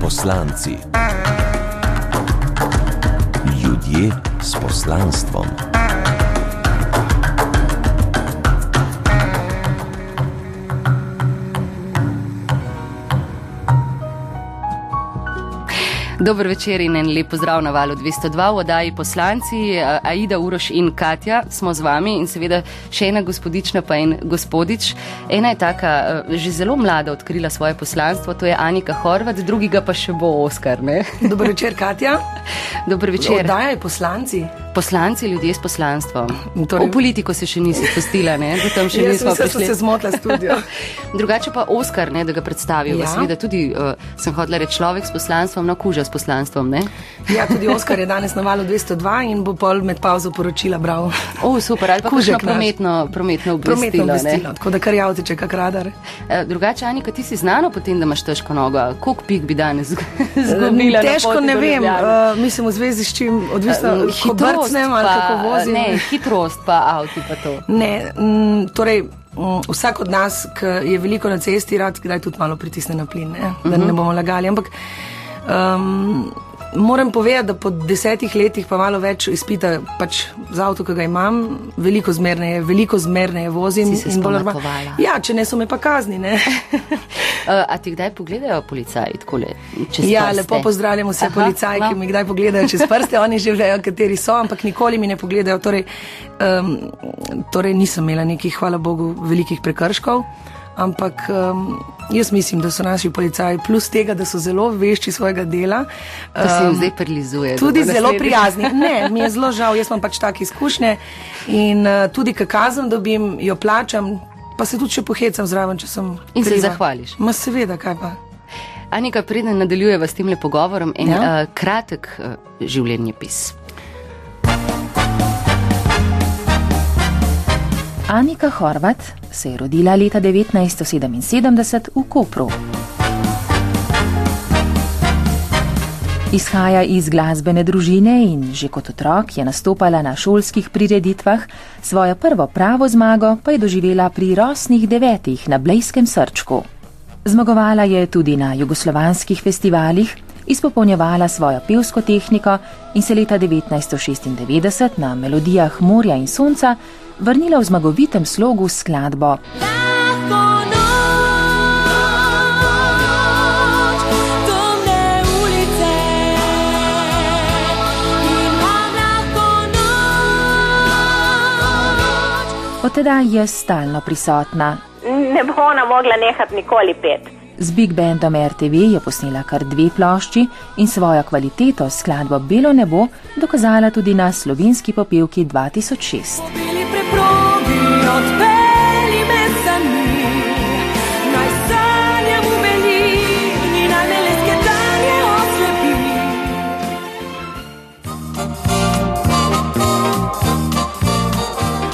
poslanci. Ljudje s poslanstvom. Dobro večer in en lep pozdrav na valu 202 v oddaji poslanci. Aida, Uroš in Katja smo z vami in seveda še ena gospodična pa en gospodič. Ena je taka, že zelo mlada odkrila svoje poslanstvo, to je Anika Horvat, drugega pa še bo Oskar. Ne? Dobro večer, Katja. Dobro večer. Oddaja je poslanci. Poslanci, ljudje s poslanstvom. Torej... V politiko se še nisi spustila, ne? da tam še Jaz nismo mislim, da prišli. se zmotila studio. Drugače pa Oskar, ne, da ga predstavijo. Ja. Seveda tudi uh, sem hodila reči človek s poslanstvom, no kuža s poslanstvom. Ne? Ja, tudi Oskar je danes na valu 202 in bo pol med pauzo poročila bral. O, super, ali pa naš. prometno, prometno obvestilo. Prometno obvestilo, tako da kar javite, kak radar. Eh, Drugače, Anika, ti si znano potem, da imaš težko nogo. Koliko pik bi danes zgubila? Težko ne vem, uh, mislim v zvezi s čim, odvisno, Eh, ko brcnem ali kako vozim. Ne, hitrost pa avti pa to. Ne, mm, torej, mm, vsak od nas, ki je veliko na cesti, rad kdaj tudi malo pritisne na plin, ne, da ne bomo lagali. Ampak um, moram povedati, da po desetih letih pa malo več izpita pač za avto, ki ga imam, veliko zmerneje, veliko zmerneje vozim. Si se in bolj norma- spamakovala. Ja, če ne so me pa kazni, ne. Uh, a ti kdaj pogledajo policaji takole Ja, prste? lepo pozdravljam vse Aha, policaje, no. ki mi kdaj pogledajo čez prste, oni že vejo, kateri so, ampak nikoli mi ne pogledajo. Torej, um, torej nisem imela nekih, hvala Bogu, velikih prekrškov. Ampak um, jaz mislim, da so naši policaji, plus tega, da so zelo vešči svojega dela. To se jim um, zdaj prilizuje. Tudi zelo prijazni. Ne, mi je zelo žal, jaz imam pač take izkušnje in uh, tudi, kaj kazen dobim, jo plačam, pa se tudi še pohecam zraven, če sem. In se kriva. zahvališ. Ma seveda, kaj pa. Anika, preden nadaljujeva s tem pogovorom, en ja? uh, kratek uh, življenjepis. Anika Horvat se je rodila leta 1977 v Kopru. Izhaja iz glasbene družine in že kot otrok je nastopala na šolskih prireditvah, svojo prvo pravo zmago pa je doživela pri rosnih devetih na Blejskem srčku. Zmagovala je tudi na jugoslovanskih festivalih, izpopolnjevala svojo pevsko tehniko in se leta 1996 na melodijah Morja in Sonca vrnila v zmagovitem slogu skladbo Od tedaj je stalno prisotna. ne bo ona mogla nehati nikoli pet. Z Big Bandom RTV je posnela kar dve plošči in svojo kvaliteto s skladbo Belo nebo dokazala tudi na slovenski popevki 2006.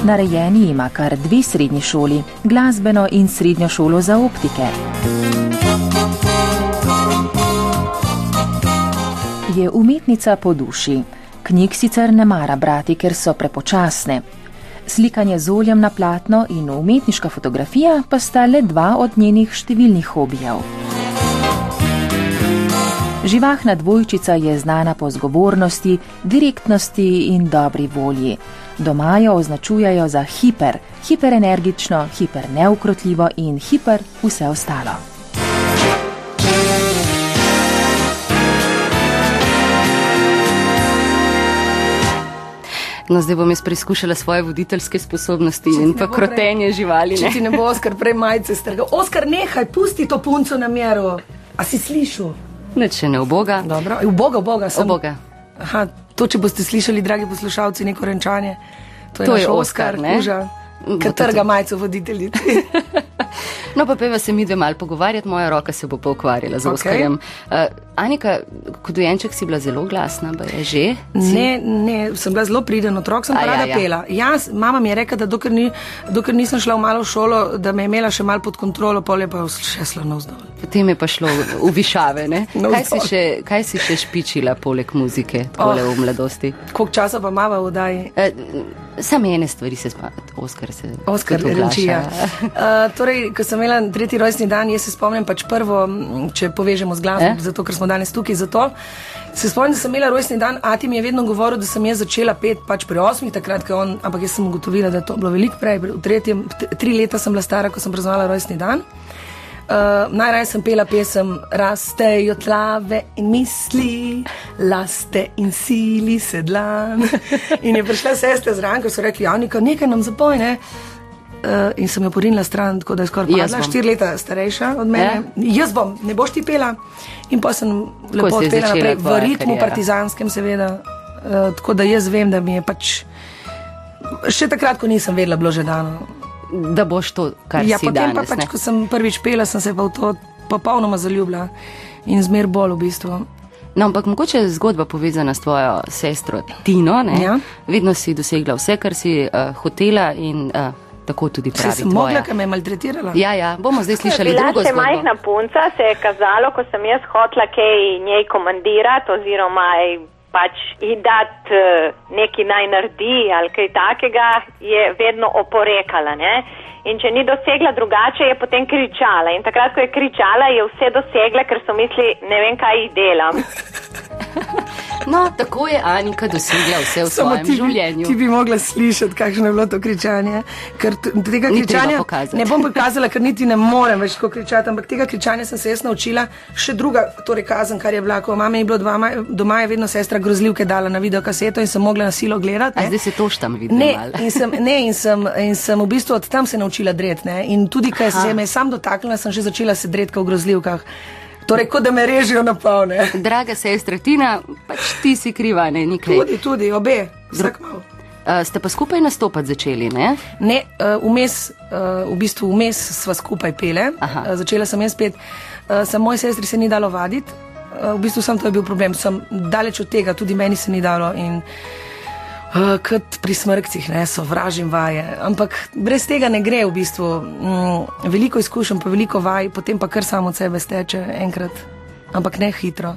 Narejeni ima kar dve srednji šoli, glasbeno in srednjo šolo za optike. Je umetnica po duši. Knjig sicer ne mara brati, ker so prepočasne. Slikanje z oljem na platno in umetniška fotografija pa sta le dva od njenih številnih hobijev. Živahna dvojčica je znana po zgovornosti, direktnosti in dobri volji. Doma jo označujejo za hiper, hiperenergično, hiper neukrotljivo in hiper vse ostalo. No, zdaj bom jaz preizkušala svoje voditeljske sposobnosti in ti pa ne krotenje živali. Če Ne? ti ne bo Oskar prej majice strgal. Oskar, nehaj, pusti to punco na mero. A si slišal? Nič še ne oboga. Dobro, v Boga, v Boga sem. Oboga. Aha, to, če boste slišali, dragi poslušalci, neko renčanje. To je, To je Oskar, Oskar, kuža, Bo ki trga majico voditeljici. No, pa peva se mi dve mal pogovarjati, moja roka se bo pa ukvarjala z Okej. Oskarjem. Uh, Anika, kot dojenček si bila zelo glasna, ba je že? Ne, ne, sem bila zelo priden otrok, sem pa ja, rada ja. pela. Jaz, mama mi je rekla, da dokler, ni, dokler nisem šla v malo šolo, da me je imela še malo pod kontrolo, pol je pa še šla navzdol. Potem je pa šlo v višave. ne? Kaj, si še, kaj si še špičila poleg muzike, tole Oh. v mladosti? Koliko časa pa mava v oddaji? Eh, Samo ene stvari se spomnim, Oskar se Oskar. Renčija. Uh, torej, ko sem imela tretji rojstni dan, jaz se spomnim pač prvo, če povežemo z glasbo, Eh? eh? zato ker smo danes tukaj zato. Se spomnim, da sem imela rojstni dan, Ati mi je vedno govoril, da sem jaz začela pet pač pri osmih, takrat, ko je on, ampak jaz sem ugotovila, da je to bilo veliko prej, v tretjem, tri leta sem bila stara, ko sem praznovala rojstni dan. Uh, najraje sem pela pesem Rastejo tlave in misli, laste in sili sedlan. In je prišla sestra zraven, ko so rekli, Janika, nekaj nam zapoj, ne. Uh, in sem jo porinila stran, tako da je skoraj padla, štiri leta starejša od mene. Ja? Jaz bom, ne boš ti pela. In pa sem lepo si je odpela naprej v ritmu kariera? partizanskem, seveda. Uh, tako da jaz vem, da mi je pač. Še takrat, ko nisem vedela, bilo že dano. Da boš to, kar Ja, si potem danes. pa pač, ne. ko sem prvič pela, sem se pa v to popolnoma zaljubila in zmer bolj v bistvu. No, ampak mogoče je zgodba povezana s tvojo sestro Tino. Ne? Ja. Vedno si dosegla vse, kar si uh, hotela in uh, tako tudi pravi. sem mogla, ker me je maltretirala. Ja, ja, bomo zdaj slišali Bila drugo še zgodbo. majhna punca, se je kazalo, ko sem jaz hotla kaj njej komandirati oziroma pač ji dati eh, nekaj naj naredi ali kaj takega, je vedno oporekala. Ne? In če ni dosegla drugače, je potem kričala. In takrat, ko je kričala, je vse dosegla, ker so mislili, ne vem, kaj ji delam. No, tako je Anika dosegla vse v Samo svojem ti, življenju. ti bi mogla slišati, kakšno je bilo to kričanje. Ker tega Ni kričanja ne bom pokazala, ker niti ne morem več tako kričati, ampak tega kričanja sem se jaz naučila. Še druga, torej kazen, kar je bila, ko mama je bilo doma, doma je vedno sestra grozljivke dala na video kaseto in sem mogla na silo gledati. A ne. zdaj se to štam vidi. Ne, in sem, ne in, sem, in sem v bistvu od tam se naučila dret. Ne? In tudi, ker se me sam dotaknila, sem že začela se dret v grozljivkah. Torej, kot da me režijo na polne. Draga sestra Tina, pač ti si kriva, ne nikaj. Tudi, tudi, obe, vsak malo. Uh, ste pa skupaj nastopati začeli, ne? Ne, uh, vmes, uh, v bistvu vmes sva skupaj pele. Aha. Uh, začela sem jaz spet, uh, sem moji sestri se ni dalo vaditi. Uh, v bistvu sem to je bil problem, sem daleč od tega, tudi meni se ni dalo. In, uh, kot pri smrkcih, ne, sovražim vaje. Ampak brez tega ne gre v bistvu. Mm, veliko izkušenj, pa veliko vaj, potem pa kar samo od sebe steče enkrat, ampak ne hitro.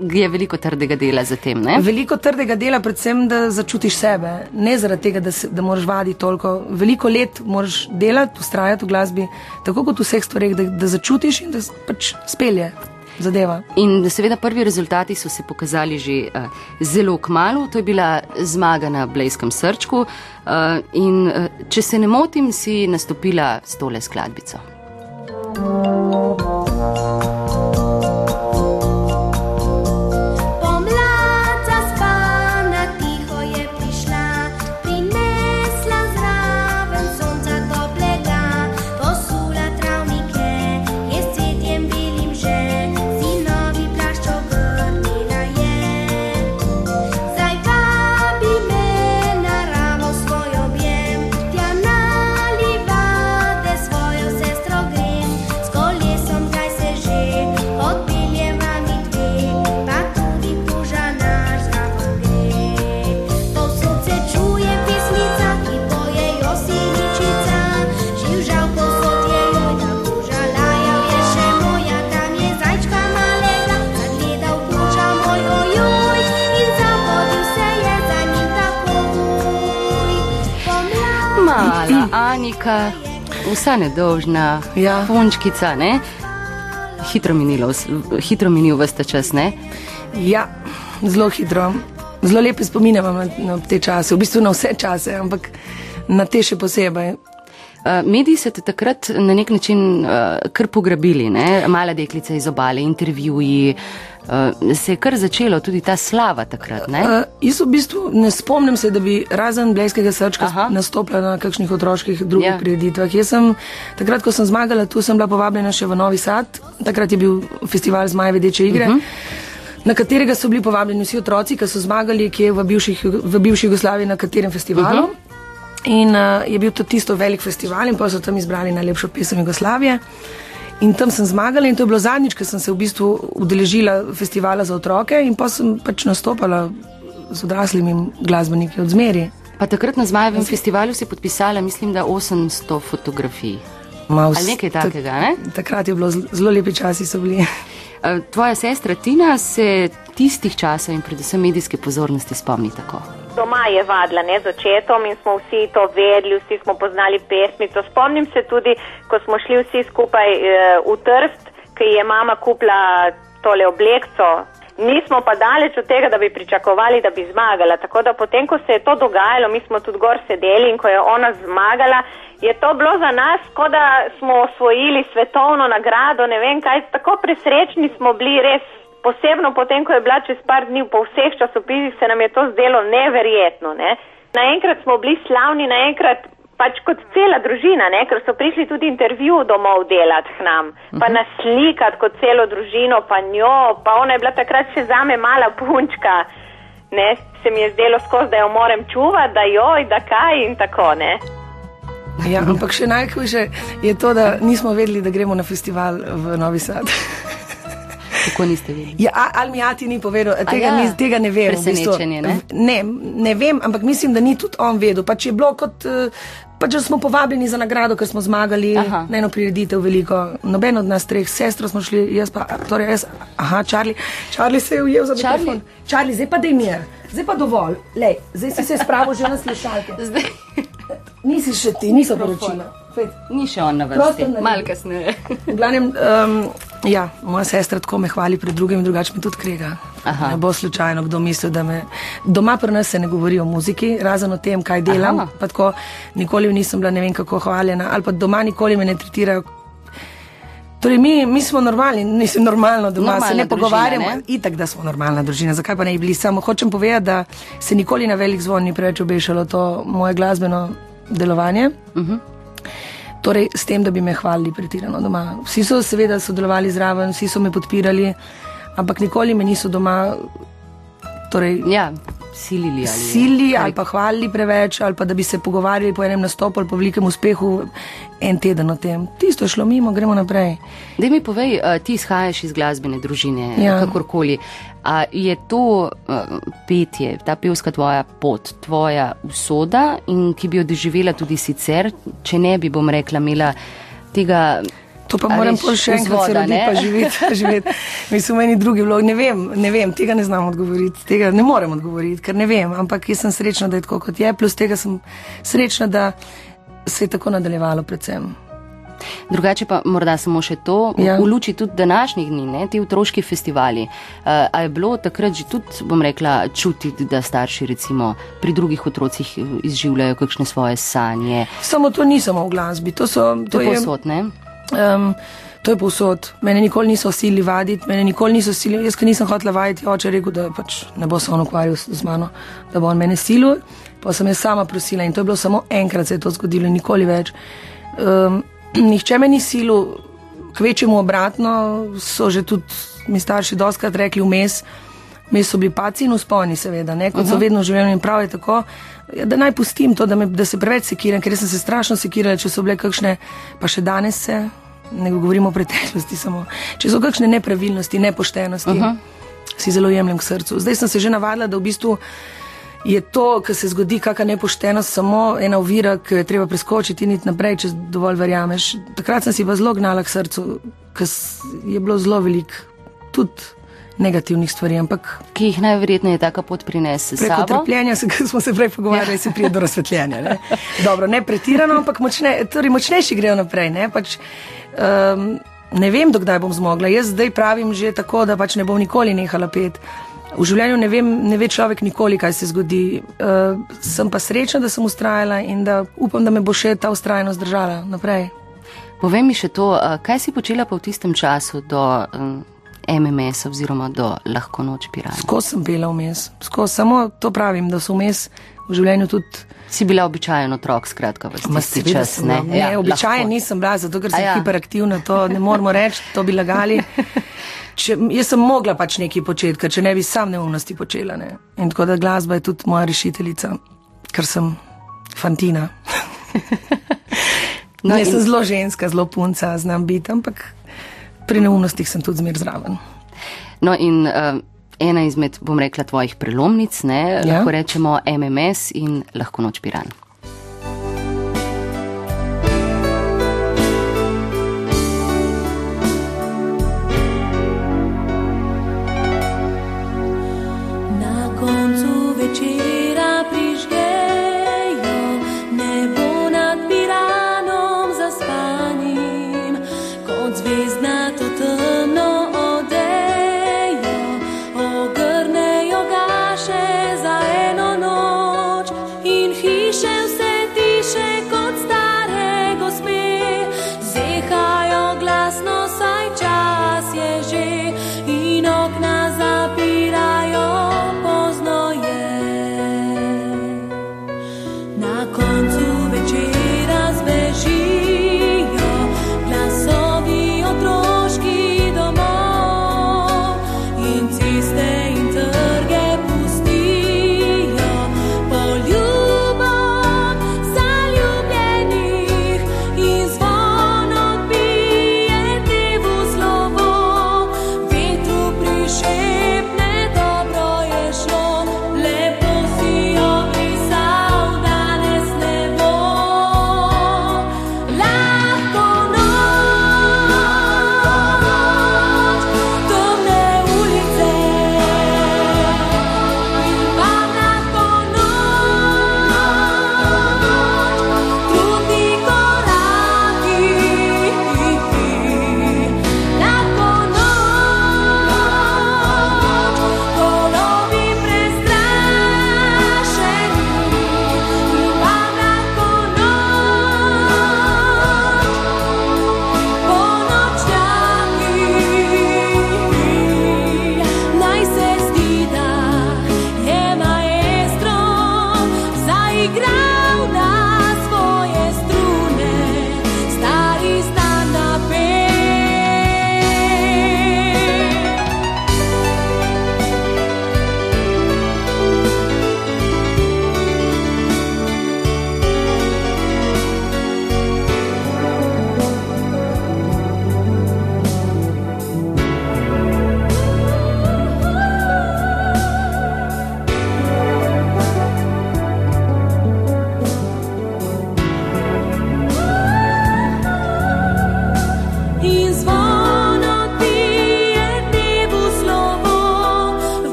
Je veliko trdega dela za tem, ne? Veliko trdega dela, predvsem, da začutiš sebe, ne zaradi tega, da, se, da moraš vaditi toliko. Veliko let moraš delati, ustrajati v glasbi, tako kot v vseh stvareh, da, da začutiš in da pač spelje zadeva. In seveda prvi rezultati so se pokazali že uh, zelo kmalo. To je bila zmaga na Blejskem srčku. Uh, in uh, če se ne motim, si nastopila s tole skladbico. Pomlad vsa nedolžna, Ja. punčkica, ne? Hitro minilo, hitro minil vsta čas, ne? Ja, zelo hitro. Zelo lepe spomine imam na, na te čase, v bistvu na vse čase, ampak na te še posebej. Uh, mediji so te takrat na nek način uh, kar pograbili, ne? mala deklica iz obale, intervjuji. Uh, se je kar začelo tudi ta slava takrat. Ne? Uh, jaz v bistvu ne spomnim se, da bi razen Blejskega srčka Aha. nastopila na kakšnih otroških drugih Ja. ja. prireditvah. Jaz sem, takrat, ko sem zmagala, tu sem bila povabljena še v Novi Sad, takrat je bil festival Zmaje Vedeče igre. Uh -huh. Na katerega so bili povabljeni vsi otroci, ki so zmagali, ki je v, bivših, v bivši Jugoslaviji na katerem festivalu. Uh -huh. In uh, je bil to tisto velik festival, in pa so tam izbrali najlepšo pesem Jugoslavije. In tam sem zmagala, in to je bilo zadnjič, ko sem se v bistvu udeležila festivala za otroke, in pa sem pač nastopala z odraslimi glasbeniki od zmeri. Pa takrat na Zmajevem festivalu si podpisala, mislim, da 800 fotografij. Ma Ali nekaj takega, ne? Takrat je bilo zelo- zelo lepi časi, so bili. Eh, Tvoja sestra Tina se tistih časov in predvsem medijske pozornosti spomni tako. Doma je vadila ne z očetom in smo vsi to vedeli, vsi smo poznali pesmico. Spomnim se tudi, ko smo šli vsi skupaj e, v Trst, ki je mama kupila tole oblekco. Nismo pa daleč od tega, da bi pričakovali, da bi zmagala. Tako da potem, ko se je to dogajalo, mi smo tudi gor sedeli in ko je ona zmagala, je to bilo za nas, kot da smo osvojili svetovno nagrado, ne vem kaj, tako presrečni smo bili res. Posebno potem, ko je bila čez par dni po vseh časopisih, se nam je to zdelo neverjetno. Ne? Naenkrat smo bili slavni, naenkrat pač kot cela družina, ne? ker so prišli tudi intervju domov delati k nam, pa nas slikati kot celo družino, pa njo, pa ona je bila takrat še zame mala punčka. Ne? Se mi je zdelo skozi, da jo moram čuvati, da joj, da kaj in tako. Ne? Ja, ampak še najhujše je to, da nismo vedeli, da gremo na festival v Novi Sad. Kako niste vedeli? Ja, a- ali mi Ati ni povedal, tega, ja. ja, ni, tega ne vem. v bistvu. Presenečenje, ne? ne, ne vem, ampak mislim, da ni tudi on vedel. Pač je bilo kot, eh, pač da smo povabljeni za nagrado, ker smo zmagali Aha. na eno prireditev veliko. Noben od nas treh, sestro smo šli, jaz pa, torej jaz, aha, Charlie, Charlie se je ujel za Charlie? mikrofon. Charlie, zdaj pa dej mir, zdaj pa dovolj, lej, zdaj si se spravil že na slušalke. Zdaj Nisi še ti, niso poročila. Fejt. ni še on na vrsti, malo kasneje. V glavnem, um, ja, moja sestra tako me hvali pred drugim, drugače me tudi krega. Aha. Ne bo slučajno kdo mislil, da me. Doma pri nas se ne govori o muziki, razen o tem, kaj delam. Tako, nikoli nisem bila ne vem kako hvaljena, ali pa doma nikoli me ne tretirajo. Torej, mi, mi smo normalni, nisem normalno doma, Normalna se ne družina, pogovarjamo. ne? Itak, da smo normalna družina, zakaj pa ne bi bili? Samo hočem povedati, da se nikoli na velik zvon ni preveč obešalo to moje glasbeno delovanje. Torej, s tem, da bi me hvalili pretirano doma. Vsi so seveda sodelovali zraven, vsi so me podpirali, ampak nikoli me niso doma torej, Ja, silili ali. sili ali pa hvalili preveč, ali pa da bi se pogovarjali po enem nastopu ali po velikem uspehu en teden o tem. Tisto je šlo mimo, gremo naprej. Dej mi povej, ti izhajaš iz glasbene družine, Ja. kakorkoli. A je to petje, ta pevska tvoja pot, tvoja usoda in ki bi jo doživela tudi sicer, če ne bi, bom rekla, imela tega. To pa a moram pol še enkrat se roditi, pa živeti. živeti. Mislim, meni drugi vlog, ne vem, ne vem, tega ne znam odgovoriti, tega ne morem odgovoriti, ker ne vem, ampak jaz sem srečna, da je tako kot je, plus tega sem srečna, da se je tako nadaljevalo predvsem. Drugače pa morda samo še to, ja. V luči tudi današnjih dni, ne, ti otroški festivali. A, a je bilo takrat že tudi, bom rekla, čutiti, da starši recimo pri drugih otrocih eh, izživljajo kakšne svoje sanje? Samo to ni samo v glasbi, to, so, To to je posod, ne? Um, to je povsod. Mene nikoli niso sili vaditi, mene nikoli niso sili. Jaz, ki nisem hotela vaditi, oče rekel, da pač ne bo se on ukvarjal z mano, da bo on mene silil. Pa sem jaz sama prosila in to je bilo samo enkrat, se je to zgodilo, nikoli več. Um, nihče me ni silil, kvečemu obratno, so že tudi mi starši doskrat rekli vmes. Vmes so bili paci in usponi, seveda, ne, kot uh -huh. so vedno živeli in prav je tako. Ja, da naj pustim to, da, me, da se preveč sekiram, ker sem se strašno sekirala, če so bile kakšne, pa še danes se, ne govorimo o preteklosti samo, če so kakšne nepravilnosti, nepoštenosti, uh -huh. si zelo jemljem k srcu. Zdaj sem se že navadila, da v bistvu je to, kar se zgodi, kakšna nepoštenost, samo ena ovira, ki jo je treba preskočiti in iti naprej, če dovolj verjameš. Takrat sem si pa zelo gnala k srcu, ker je bilo zelo veliko tudi negativnih stvari, ampak Ki jih najverjetneje taka pot prinese preko sabo. trpljenja, se, smo se prej pogovarjali, ja. se pride do razsvetljenja. Ne? Dobro, ne pretirano, ampak močne, torej močnejši grejo naprej. Ne, pač, um, ne vem, dokdaj bom zmogla. Jaz zdaj pravim že tako, da pač ne bom nikoli nehala pet. V življenju ne, vem, ne ve človek nikoli, kaj se zgodi. Uh, sem pa srečna, da sem ustrajala in da upam, da me bo še ta ustrajnost držala naprej. Povej mi še to, kaj si počela pa v tistem času do MMS oziroma do lahko noč pirata? Skozi sem bila vmes, skozi samo to pravim, da so vmes v življenju tudi. Si bila običajen otrok, skratka, v tisti čas, ne? ne običajen lahko. nisem bila, zato ker sem ja. ja. hiperaktivna, to ne moramo reči, to bi lagali. Če, jaz sem mogla pač nekaj početi, ker če ne bi sam neumnosti počela. Ne. In tako da glasba je tudi moja rešiteljica, ker sem fantina. No, No, jaz in- sem zelo ženska, zelo punca, znam biti, ampak pri neumnostih sem tudi zmer zraven. No, in uh, ena izmed, bom rekla, tvojih prelomnic, ne, ja. Lahko rečemo MMS in lahko noč piran.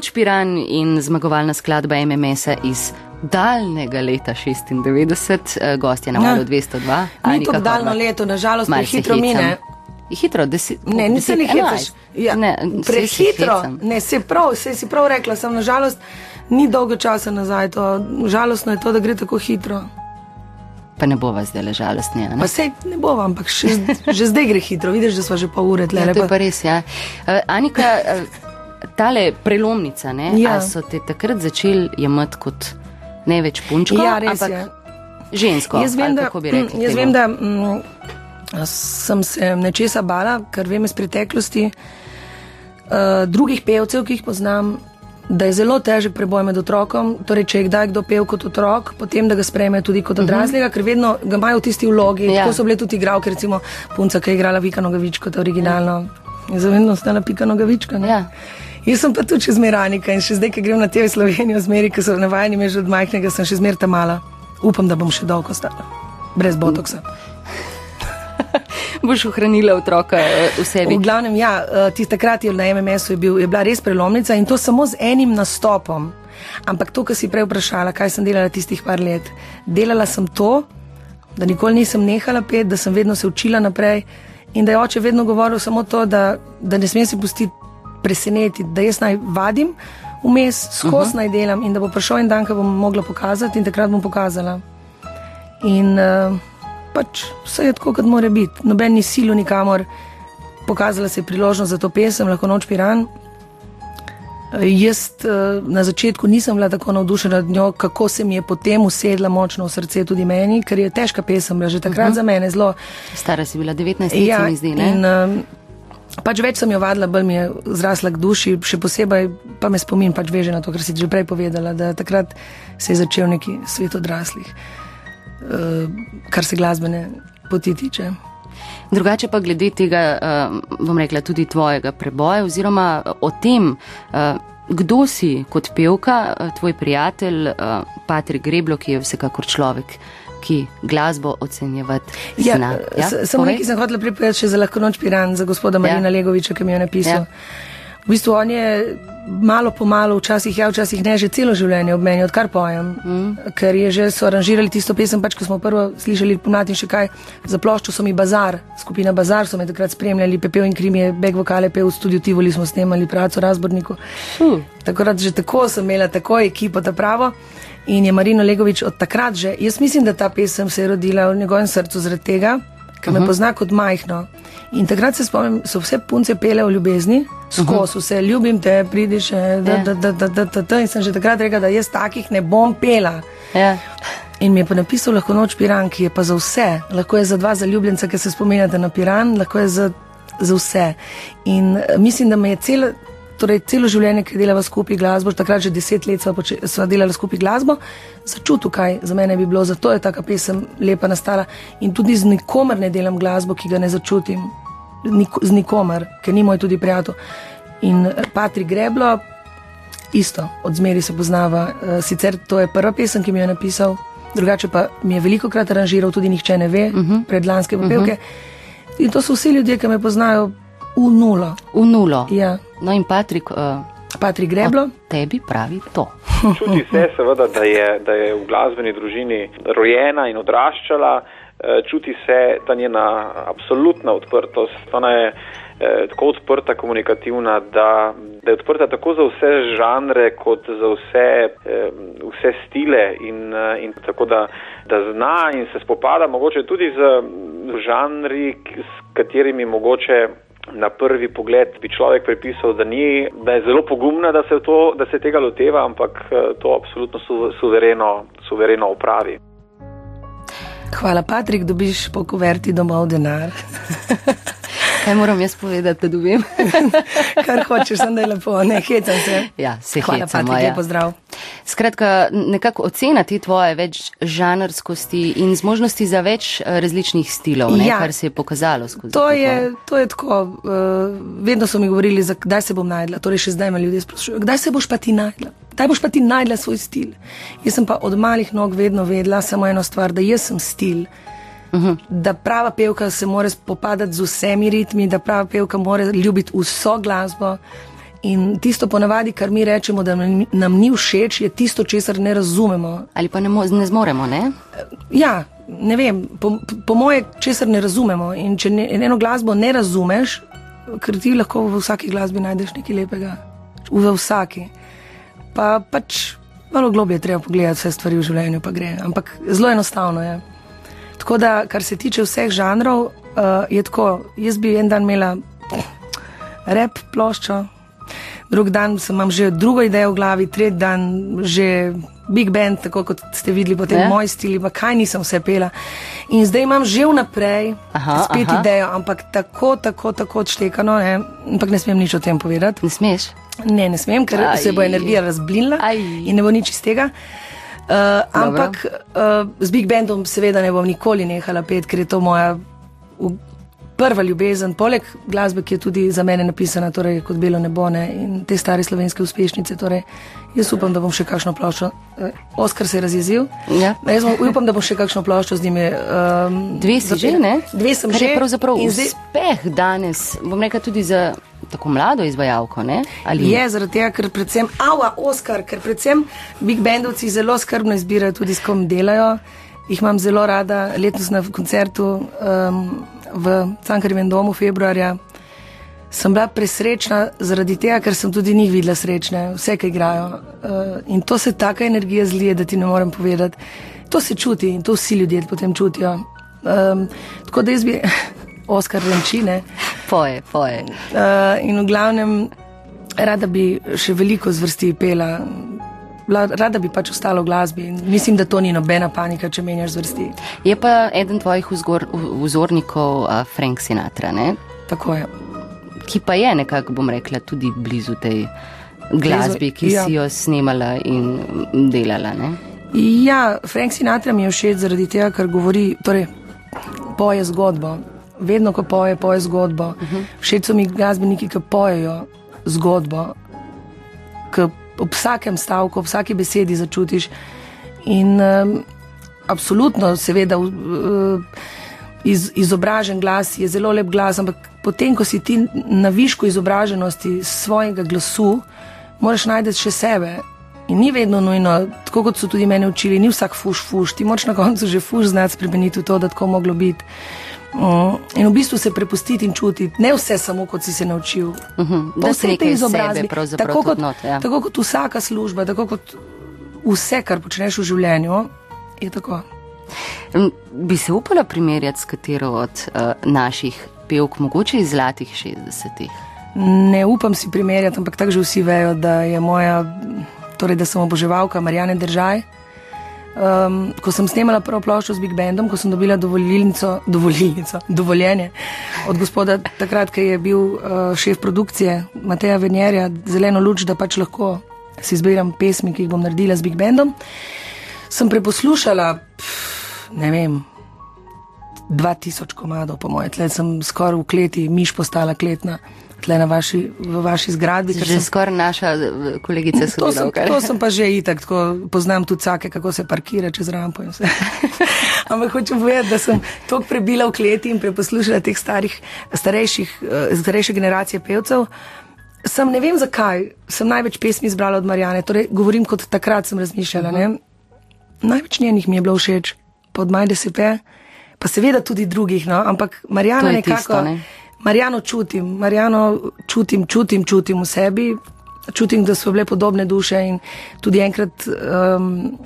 Noč Piran in zmagovalna skladba MMS-a iz daljnega leta 96, eh, gost je na valu Ja. 202. Ni Anika to daljno Horvat. leto, nažalost, prehitro mine. Hitro, deset. Ne, nisem jih hecaš. Ja, ne, prehitro. Ne, se prav, se si prav rekla, sem nažalost ni dolgo časa nazaj. To, žalostno je to, da gre tako hitro. Pa ne bova zdaj le žalostni. ne? Pa sej ne bo, ampak še, že zdaj gre hitro. Vidiš, da smo že pol ure tle. Ja, to je pa res, ja. Uh, Anika, uh, tale prelomnica, ne? Ja. A so te takrat začeli jemati kot ne več punčko, Ja, res ampak je. žensko. Jaz vem, da, rekli mm, jaz vem, da mm, sem se nečesa bala, ker vem iz preteklosti uh, drugih pevcev, ki jih poznam. Da je zelo težek preboj med otrokom, torej če je kdaj kdo pel kot otrok, potem da ga sprejme tudi kot odraslega, uh -huh. ker vedno ga imajo v tisti vlogi. Ja. Ja. Tako so bile tudi igralke, recimo punca, ki je igrala Vika Nogavičko, to originalno. In za vedno ostala Pika Nogavička. ne. Ja. Jaz sem pa tudi še zmeranika in še zdaj, ko grem na TV Slovenijo, zmeri, ko so navajeni me že od majhnega, sem še zmer ta mala. upam, da bom še dolgo ostala, brez botoksa. Boš ohranila otroka eh, v sebi. V glavnem, ja, eh, tisti takrat je na MMS-u je, bil, je bila res prelomnica in to samo z enim nastopom. Ampak to, kar si prej vprašala, kaj sem delala tistih par let. Delala sem to, da nikoli nisem nehala pet, da sem vedno se učila naprej in da je oče vedno govoril samo to, da, da ne smem se pustiti presenetiti, da jaz naj vadim vmes, skozi uh -huh. naj delam in da bo prišel en dan, ko bom mogla pokazati in takrat bom pokazala. In uh, pač vse je tako, kot mora biti. Noben ni silo nikamor. Pokazala se je priložnost za to pesem, lahko noč piran. Jaz eh, na začetku nisem bila tako navdušena nad njo, kako se mi je potem usedla močno v srce tudi meni, ker je težka pesem bila že takrat uh -huh. za mene zelo. Stara si bila 19 let, Ja, se mi zdi, ne? in, um, pač več sem jo vadila, bolj mi je zrasla k duši, še posebej pa me spomin pač veže na to, kar si že prej povedala, da takrat se je začel neki svet odraslih, uh, kar se glasbene poti tiče. Drugače pa glede tega, uh, bom rekla, tudi tvojega preboja oziroma o tem, kdo si kot pevka, tvoj prijatelj Patrik Greblo, ki je vsekakor človek, ki glasbo ocenjevati Ja, zna. ja, samo nekaj sem hotela pripeljati še za lahko noč piran, za gospoda Marina Ja. Legoviča, ki mi je napisal. Ja. V bistvu on je malo po malo, včasih ja, včasih ne, že celo življenje ob meni, odkar pojem. Mm. Ker je že so aranžirali tisto pesem, pač ko smo prvo slišali pomlad in še kaj. Za ploščo so mi bazar, skupina bazar so me takrat spremljali, pepel in krim je back vokale pel v studiu Tivoli, smo snemali praco razborniku. Hm. Tako da že tako sem imela tako ekipo, ta pravo. In je Marino Legovič od takrat že, jaz mislim, da ta pesem se je rodila v njegovem srcu zaradi tega, ker me pozna kot majhno. In takrat se spomnim, so vse punce pele o ljubezni, skozi vse, ljubim te, pridiš, da, Ja. da, da, da, da, da, da. In sem že takrat rekla, da jaz takih ne bom pela. Ja. In mi je pa napisal lahko noč Piran, ki je pa za vse. Lahko je za dva zaljubljenca, ki se spominjate na Piran, lahko je za, za vse. In eh, mislim, da me je celo, torej celo življenje, ki delava skupaj glasbo, takrat že deset let sva, poče, sva delala skupaj glasbo, začutil, kaj za mene bi bilo, zato je taka pesem lepa nastala. In tudi z nikomer ne delam glasbo, ki ga ne začutim, Nik, z nikomer, ker ni moj tudi prijatelj. In eh, Patrik Greblo, isto, od zmeri se poznava. Eh, Sicer to je prva pesem, ki mi jo je napisal, drugače pa mi je veliko krat aranžiral, tudi nihče ne ve, uh -huh. predlanske popevke. Uh -huh. In to so vsi ljudje, ki me poznajo v nulo. V nulo. Ja. No in Patrik, uh, Patrik Greblo. tebi pravi to. Čuti se seveda, da je, da je v glasbeni družini rojena in odraščala, eh, čuti se ta njena absolutna odprtost, ona je eh, tako odprta, komunikativna, da, da je odprta tako za vse žanre, kot za vse, vse stile in, in tako da, da zna in se spopada mogoče tudi z žanri, s katerimi mogoče na prvi pogled bi človek pripisal, da, ni, da je zelo pogumna, da se, to, da se tega loteva, ampak eh, to absolutno su, suvereno, suvereno opravi. Hvala, Patrik, dobiš po kuverti domov denar. Kaj moram jaz povedati, da dobim? Kar hočeš, sem da je lepo, ne hecam se. Ja, se Hvala, hecamo, Patrik, ja. lepo zdrav. Skratka, nekako ocena te tvoje več žanrskosti in zmožnosti za več eh, različnih stilov, ne, Ja. kar se je pokazalo skozi To je, to je tako. Uh, vedno so mi govorili, za, kdaj se bom najdla. Torej, še zdaj me ljudje sprašujejo, kdaj se boš pa ti najdla. Kdaj boš pa ti najdla svoj stil? Jaz sem pa od malih nog vedno vedela samo eno stvar, da jaz sem stil. Uh -huh. Da prava pevka se mora spopadati z vsemi ritmi, da prava pevka mora ljubiti vso glasbo. In tisto ponavadi, kar mi rečemo, da nam, nam ni všeč, je tisto, česar ne razumemo. Ali pa ne, mo ne zmoremo, ne? Ja, ne vem, po, po moje, česar ne razumemo. In če ne, eno glasbo ne razumeš, ker ti lahko v vsaki glasbi najdeš nekaj lepega, v vsaki. Pa pač malo globje je treba pogledati vse stvari v življenju, pa gre. Ampak zelo enostavno je. Tako da, kar se tiče vseh žanrov, uh, je tako. Jaz bi en dan imela rep ploščo, drug dan sem imam že drugo idejo v glavi, tretji dan že big band, tako kot ste videli potem Ja. ja. moj stil, pa kaj nisem vse pela. In zdaj imam že vnaprej Aha, spet aha. idejo, ampak tako, tako, tako odštekano, ne? ampak ne smem nič o tem povedati. Ne smeš? Ne, ne smem, ker Aj. Se bo energija razblinila Aj. in ne bo nič iz tega. Uh, ampak uh, z Big Bandom seveda ne bom nikoli nehala pet, ker je to moja prva ljubezen, poleg glasbe, ki je tudi za mene napisana, torej kot Belo nebo ne, in te stare slovenske uspešnice. Torej, jaz upam, da bom še kakšno ploščo. eh, Oskar se je razjezil. Ja. Jaz bom- upam, da bom še kakšno ploščo z njimi. Um, Dve si že, ne? Dve sem Kar že. pravzaprav zdaj- uspeh danes, bom rekla tudi za tako mlado izvajalko, ne? Ali Je zaradi tega, ker predvsem, ava, Oskar, ker predvsem Big Bandovci zelo skrbno izbirajo tudi s kom delajo. Jih imam zelo rada, letos na koncertu um, v Cankarjevem domu februarja. Sem bila presrečna zaradi tega, ker sem tudi njih videla srečne, vse, ki igrajo. Uh, in to se taka energija zlije, da ti ne morem povedati. To se čuti in to vsi ljudje potem čutijo. Um, tako da jaz bi, Oskar Renčine. poje, poje. Uh, in v glavnem, rada bi še veliko zvrsti pela, rada bi pač ostala v glasbi. In mislim, da to ni nobena panika, če menjaš zvrsti. Je pa eden tvojih vzgor, vzornikov uh, Frank Sinatra, ne? Tako je. ki pa je nekako, bom rekla, tudi blizu tej glasbi, ki ja. si jo snemala in delala. Ne? Ja, Frank Sinatra mi je všeč zaradi tega, ker govori, torej poje zgodbo. Vedno, ko poje, poje zgodbo. Uh -huh. Všeč so mi glasbeniki, ki pojejo zgodbo, ki ob vsakem stavku, ob vsaki besedi začutiš. In um, absolutno, seveda, uh, iz, izobražen glas je zelo lep glas, ampak potem, ko si ti na višku izobraženosti svojega glasu, moraš najti še sebe. In ni vedno nujno, tako kot so tudi mene učili, ni vsak fuš, fuš, ti moraš na koncu že fuš znati spremeniti v to, da tako moglo biti. Mm, In v bistvu se prepustiti in čutiti, ne vse samo, kot si se naučil. Uh da si nekaj sebe pravzaprav tako, kot, not, ja. tako kot vsaka služba, tako kot vse, kar počneš v življenju, je tako. Bi se upala primerjati s katero od uh, naših pevk, mogoče iz zlatih 60-ih? Ne upam si primerjati, ampak tako že vsi vejo, da je moja, torej da sem oboževalka Marijane Držaj. Um, ko sem snemala prvo ploščo z Big Bandom, ko sem dobila dovolilnico, dovolilnico, dovoljenje od gospoda, takrat, ki je bil uh, šef produkcije Mateja Venjerja, zeleno luč, da pač lahko si izbiram pesmi, ki jih bom naredila z Big Bandom, sem preposlušala, pff, ne vem, 2000 komadov, po mojem, tle sem skoraj v kleti, miš postala kletna, tle na vaši, v vaši zgradbi. Že sem- skoraj naša eh, kolegica To sem, to sem pa že itak, tako poznam tudi vsake, kako se parkira čez rampo in vse. Ampak hočem povedati, da sem toliko prebila v kleti in preposlušala teh starih, starejših, eh, starejše generacije pevcev. Sem ne vem zakaj, sem največ pesmi izbrala od Marijane, torej govorim kot takrat sem razmišljala. Uh -huh. Največ njenih mi je bilo všeč, pod Majde Sepe, pa seveda tudi drugih, no, ampak je nekako. tisto, ne. Marijano čutim, Marijano čutim, čutim, čutim v sebi, čutim, da so bile podobne duše in tudi enkrat um,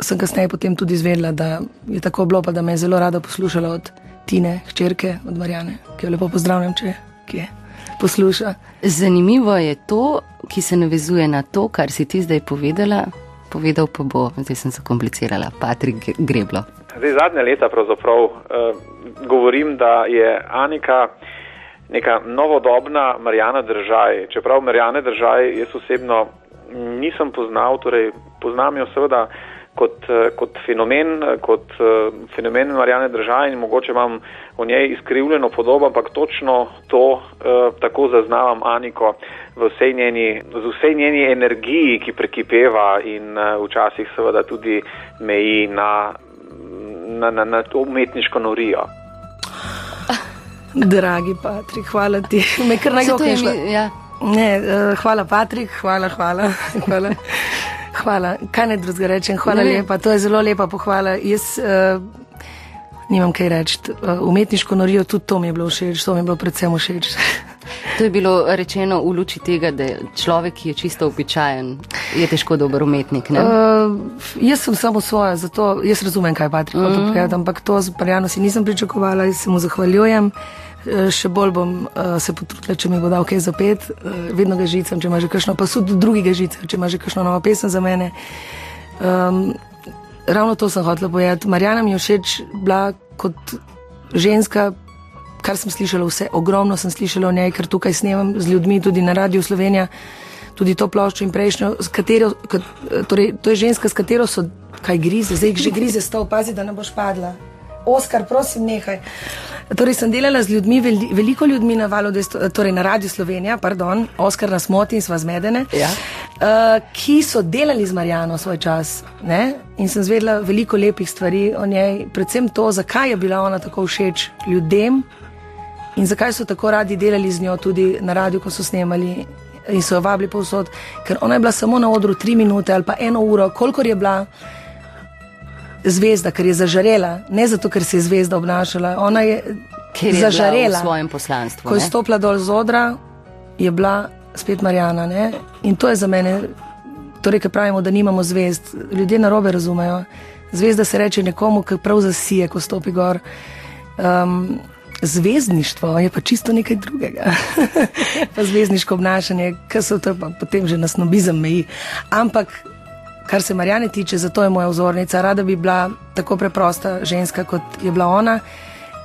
sem kasneje potem tudi izvedela, da je tako bilo, pa da me je zelo rada poslušala od Tine, hčerke, od Marijane, ki jo lepo pozdravljam, če je posluša. Zanimivo je to, ki se navezuje na to, kar si ti zdaj povedala. Povedal pa bo, zdaj sem zakomplicirala, Patrik Greblo. Zdaj, zadnje leta pravzaprav uh, govorim, da je Anika neka novodobna Marijana Držaj. Čeprav Marijane Držaj jaz osebno nisem poznal, torej poznam jo seveda kot, eh, kot fenomen, eh, kot fenomen Marijane Držaj in mogoče imam o njej izkrivljeno podobo, ampak točno to uh, tako zaznavam Aniko v vsej njeni, z vsej njeni energiji, ki prekipeva in uh, včasih seveda tudi meji na na, na, na to umetniško norijo. Dragi Patrik, hvala ti. Me kar najgokneš. mi- ja. Ne, uh, hvala Patrik, hvala, hvala. hvala. Hvala, kaj ne drugega rečem, hvala Ne lepa, to je zelo lepa pohvala. Jaz uh, nimam kaj reči, uh, umetniško norijo, tudi to mi je bilo všeč, to mi je bilo predvsem všeč. To je bilo rečeno v luči tega, da je človek, ki je čisto običajen, je težko dober umetnik. Ne? Uh, jaz sem samo svoja, zato jaz razumem, kaj Patrik hoče mm. povedati, ampak to z Marjano si nisem pričakovala in se mu zahvaljujem. Eh, Še bolj bom uh, se potrudila, če mi bo dal kaj za pet, uh, vedno ga žicam, če ima že kakšno, pa tudi drugi ga žicam, če ima že kakšno novo pesem za mene. Um, ravno to sem hotela povedati. Marjana mi je všeč bila kot ženska, kar sem slišala vse, ogromno sem slišala o njej, ker tukaj snemam z ljudmi, tudi na Radiu Slovenija, tudi to ploščo in prejšnjo, katero, kat, torej, to je ženska, s katero so kaj grize, zdaj že grize stov, pazi, da ne boš padla. Oskar, prosim, nehaj. Torej, sem delala z ljudmi, veli- veliko ljudmi na valu, 200 torej na Radio Slovenija, pardon, Oskar nas moti in sva zmedene, Ja. uh, ki so delali z Marjano svoj čas. Ne? In sem zvedela veliko lepih stvari o njej, predvsem to, zakaj je bila ona tako všeč ljudem in zakaj so tako radi delali z njo tudi na radiju, ko so snemali. In so jo vabili povsod, ker ona je bila samo na odru tri minute ali pa eno uro, kolikor je bila zvezda, ker je zažarela, ne zato, ker se je zvezda obnašala, ona je Ker je zažarela. v svojem poslanstvu. Ko je stopila dol z odra, je bila spet Marjana. Ne? In to je za mene, torej, ki pravimo, da nimamo zvezd. Ljudje na robe razumejo. Zvezda se reče nekomu, ki prav zasije, ko stopi gor. Um, zvezdništvo je pa čisto nekaj drugega. pa zvezdniško obnašanje, ki se to pa potem že na snobizem meji. Ampak. Kar se Marjane tiče, zato je moja vzornica. Rada bi bila tako preprosta ženska, kot je bila ona,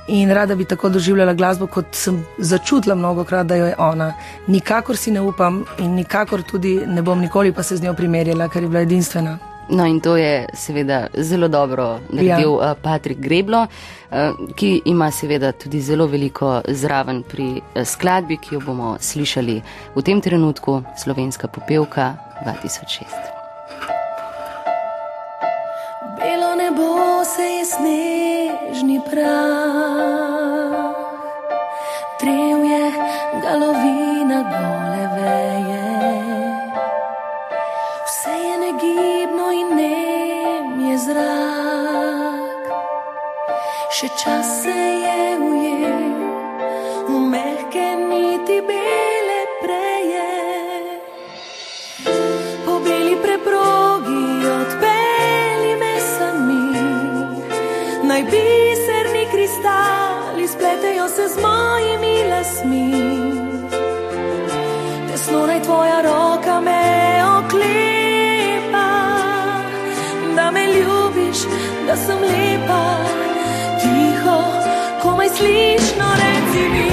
in rada bi tako doživljala glasbo, kot sem začutila mnogo krat, da jo je ona. Nikakor si ne upam in nikakor tudi ne bom nikoli pa se z njo primerjala, ker je bila edinstvena. No, in to je seveda zelo dobro naredil ja. Patrik Greblo, eh, ki ima seveda tudi zelo veliko zraven pri eh, skladbi, ki jo bomo slišali v tem trenutku, slovenska popevka 2006. Belo nebo se je snežni prah, drevje galovina gole veje. Vse je negibno in nem je zrak, še čas se je da sem lepa. Tiho, komaj slišno reci mi,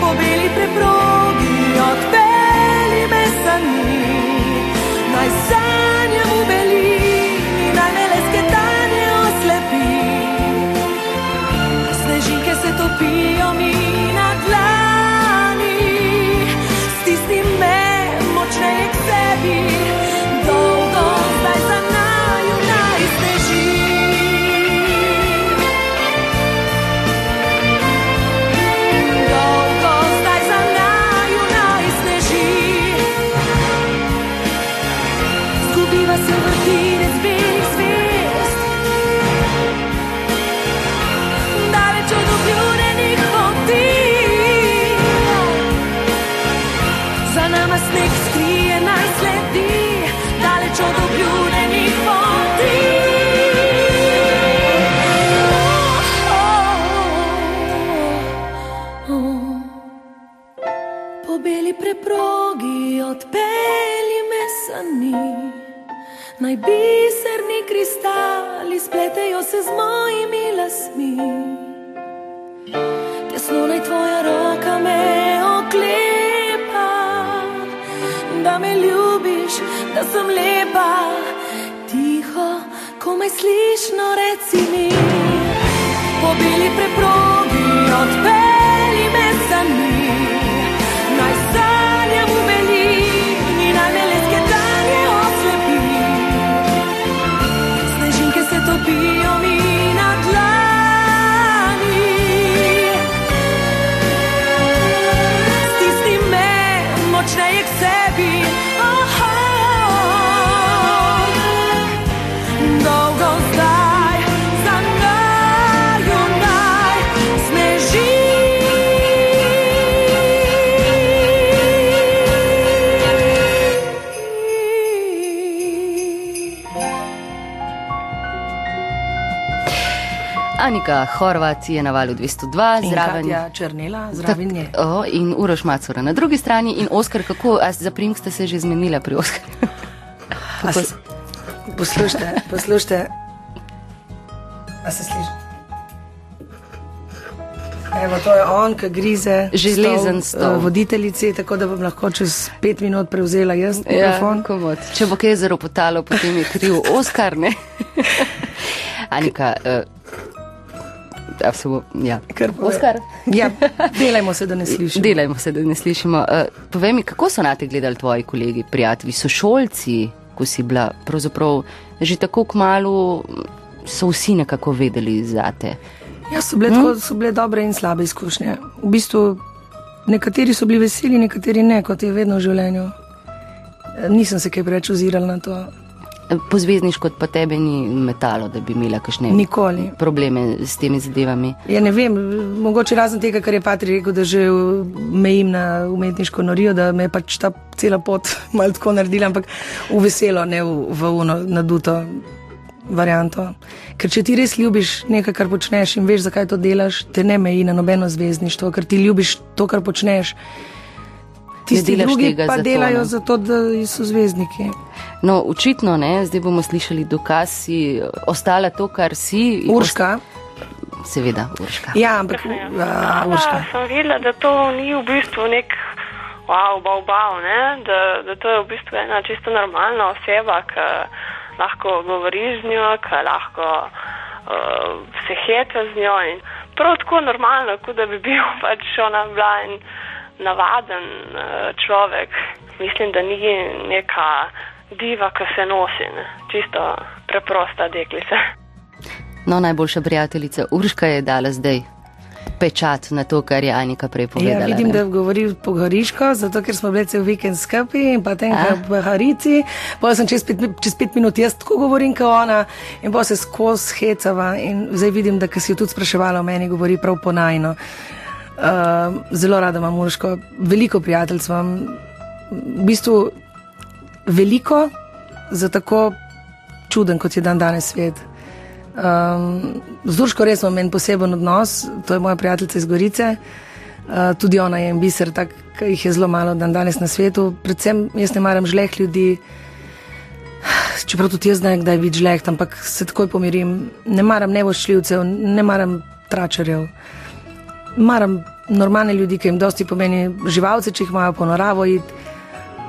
po beli preprogi odpeli me sami. Naj sanjam kristali spletejo se z mojimi lasmi. Tesno naj tvoja roka me oklepa, da me ljubiš, da sem lepa. Tiho, komaj slišno reci mi, po beli preprogi odpeli Anika Horvat je na valu 202, In zraven. Katja Črnela, zraven nje. O, in Uroš Macura na drugi strani in Oskar, kako, za prim ste se že zmenila pri Oskarju? Se- Poslušajte, poslušajte. A se sliši? Evo, to je on, ki grize Železen stol. eh, voditeljici, tako da bom lahko čez pet minut prevzela jaz mikrofon. Ja, komod. Če bo kaj zaropotalo, potem je kriv Oskar, ne? Anika, eh, Se bo, ja. Kar pove. Oskar. Ja, delajmo se, da ne slišimo. Delajmo se, da ne slišimo. Uh, povej mi, kako so na te gledali tvoji kolegi, prijatelji, sošolci, ko si bila pravzaprav že tako kmalo, so vsi nekako vedeli za te. Ja, so bile, tako, so bile dobre in slabe izkušnje. V bistvu nekateri so bili veseli, nekateri ne, kot je vedno v življenju. Eh, Nisem se kaj preveč ozirala na to, Po zvezdniško pa tebe ni metalo, da bi imela kakšne nikoli. probleme s temi zadevami. Ja, ne vem, mogoče razen tega, kar je Patrik rekel, da že mejim na umetniško norijo, da me je pač ta cela pot malo tako naredila, ampak v veselo, ne v, v uno naduto varianto. Ker če ti res ljubiš nekaj, kar počneš in veš, zakaj to delaš, te ne meji na nobeno zvezdništvo, ker ti ljubiš to, kar počneš. Tisti delaš drugi pa zato, delajo ne? zato, da so zvezdniki. No, očitno ne, zdaj bomo slišali dokaz, si ostala to, kar si. Urška. Seveda, Urška. Ja, ampak a, Urška. Ja, sem videla, da to ni v bistvu nek wow, bav, bav, ne? da, da to je v bistvu ena čisto normalna oseba, ki lahko govori z njo, ki lahko uh, se heta z njo in prav tako normalno, kot da bi bil pač ona bila en navaden uh, človek. Mislim, da ni neka diva, ki se nosi, ne? čisto preprosta deklica. No, najboljša prijateljica Urška je dala zdaj pečat na to, kar je Anika prej povedala. Ja, vidim, ne. da govori po goriško, zato ker smo bili cel vikend skupaj in potem v Harici. Potem sem čez pet, čez pet minut jaz tako govorim, kot ona in pa se skozi hecava. In zdaj vidim, da ko si jo tudi spraševala o meni, govori prav ponajno. Uh, zelo rada imam Urško, veliko prijateljstv imam, v bistvu veliko za tako čuden, kot je dan danes svet. Um, z Urško res imam en poseben odnos, to je moja prijateljica iz Gorice. Uh, tudi ona je en biser, tak, ki jih je zelo malo dan danes na svetu. Predvsem jaz ne maram žleh ljudi, čeprav tudi jaz znam, kdaj videti žleh, ampak se takoj pomirim. Ne maram nevoščljivcev, ne maram tračarjev. Maram normalne ljudi, ki jim dosti pomeni živalce, če jih imajo po naravo iti,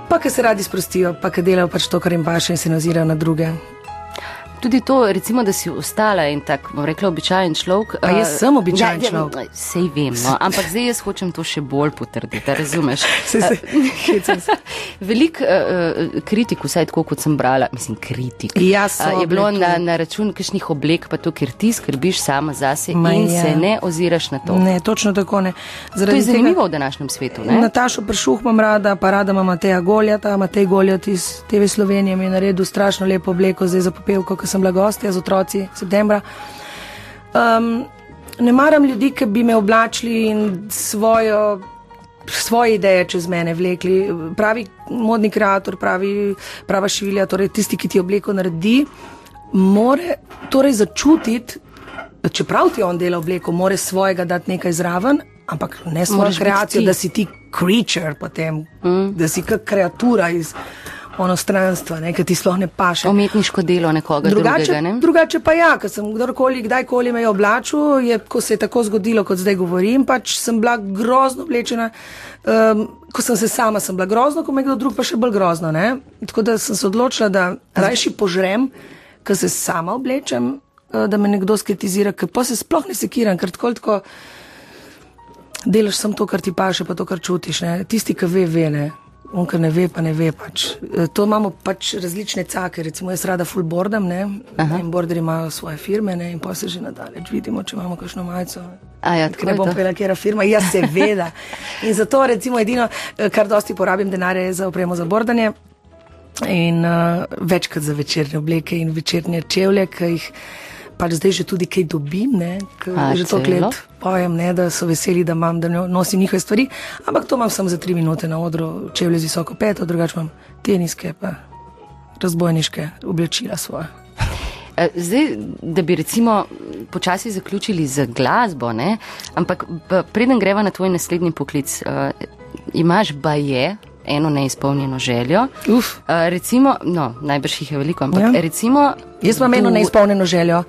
pa ki se radi sprostijo, pa ki delajo pač to, kar jim paše in se ne ozirajo na druge. Tudi to, recimo, da si ostala in tako, bom rekla, običajen človek. Pa jaz eh, sem običajen ja, človek. Sej vem, no, ampak zdaj jaz hočem to še bolj potrditi, razumeš? Se- se. Veliko uh, kritik, vsaj tako kot sem brala, mislim, kritik. Ja, so eh, je bilo na, na račun kakšnih oblek, pa to, ker ti skrbiš sama zase Ma in ja. se ne oziraš na to. Ne, točno tako ne. To Zaradi je zanimivo v današnjem svetu. Ne? Natašo Pršuh imam rada, pa rada imam Mateja Goljata. Matej Goljat iz TV Slovenije mi je naredil strašno lepo obleko zdaj za popevko, ko sem bila gostja z otroci septembra. Um, ne maram ljudi, ki bi me oblačili in svojo. Svoje ideje čez mene vlekli. Pravi modni kreator, pravi, prava šivilja, torej tisti, ki ti obleko naredi, more torej začutiti, čeprav ti on dela obleko, more svojega dati nekaj zraven, ampak ne svojo Moraš kreacijo, da si ti creature potem, mm. da si kot kreatura iz onostranstva, ne, ki ti sploh ne paše. Umetniško delo nekoga Drugače, drugega. Ne? drugače pa ja, ker sem kdorkoli, kdajkoli me je oblačil, je, ko se je tako zgodilo, kot zdaj govorim, pač sem bila grozno oblečena. Um, ko sem se sama, sem bila grozno, ko me je kdo drug pa še bolj grozno. Ne? Tako da sem se odločila, da rajši požrem, ker se sama oblečem, eh, da me nekdo skritizira, ker pa se sploh ne sekiram, ker tako tako delaš samo to, kar ti paše, pa to, kar čutiš. Ne? Tisti, ki ve, ve. Ne? On, ki ne ve, pa ne ve. Pač. E, To imamo pač različne cake, recimo jaz rada full boardam, ne? in borderji imajo svoje firme ne? in pa se že nadalje vidimo, če imamo kakšno majico. Ja, Ker ne bom povedala, je firma, jaz seveda. In zato recimo edino, eh, kar dosti porabim denarja, je za opremo za bordanje. In uh, večkrat za večerne obleke in večerne čevlje, ki jih pač zdaj že tudi kaj dobim, ne, A, že to celo? let pojem, ne, da so veseli, da, imam, da no- nosim njihove stvari. Ampak to imam samo za tri minute na odru, čevlje z visoko peto, drugače imam teniske, pa razbojniške oblačila svoje. Zdaj, da bi recimo počasi zaključili z glasbo, ne? ampak preden greva na tvoj naslednji poklic, uh, imaš baje eno neizpolnjeno željo. Uf. Uh, recimo, no, najbrž jih je veliko, ampak Ja. ja. recimo. Jaz imam eno du- neizpolnjeno željo.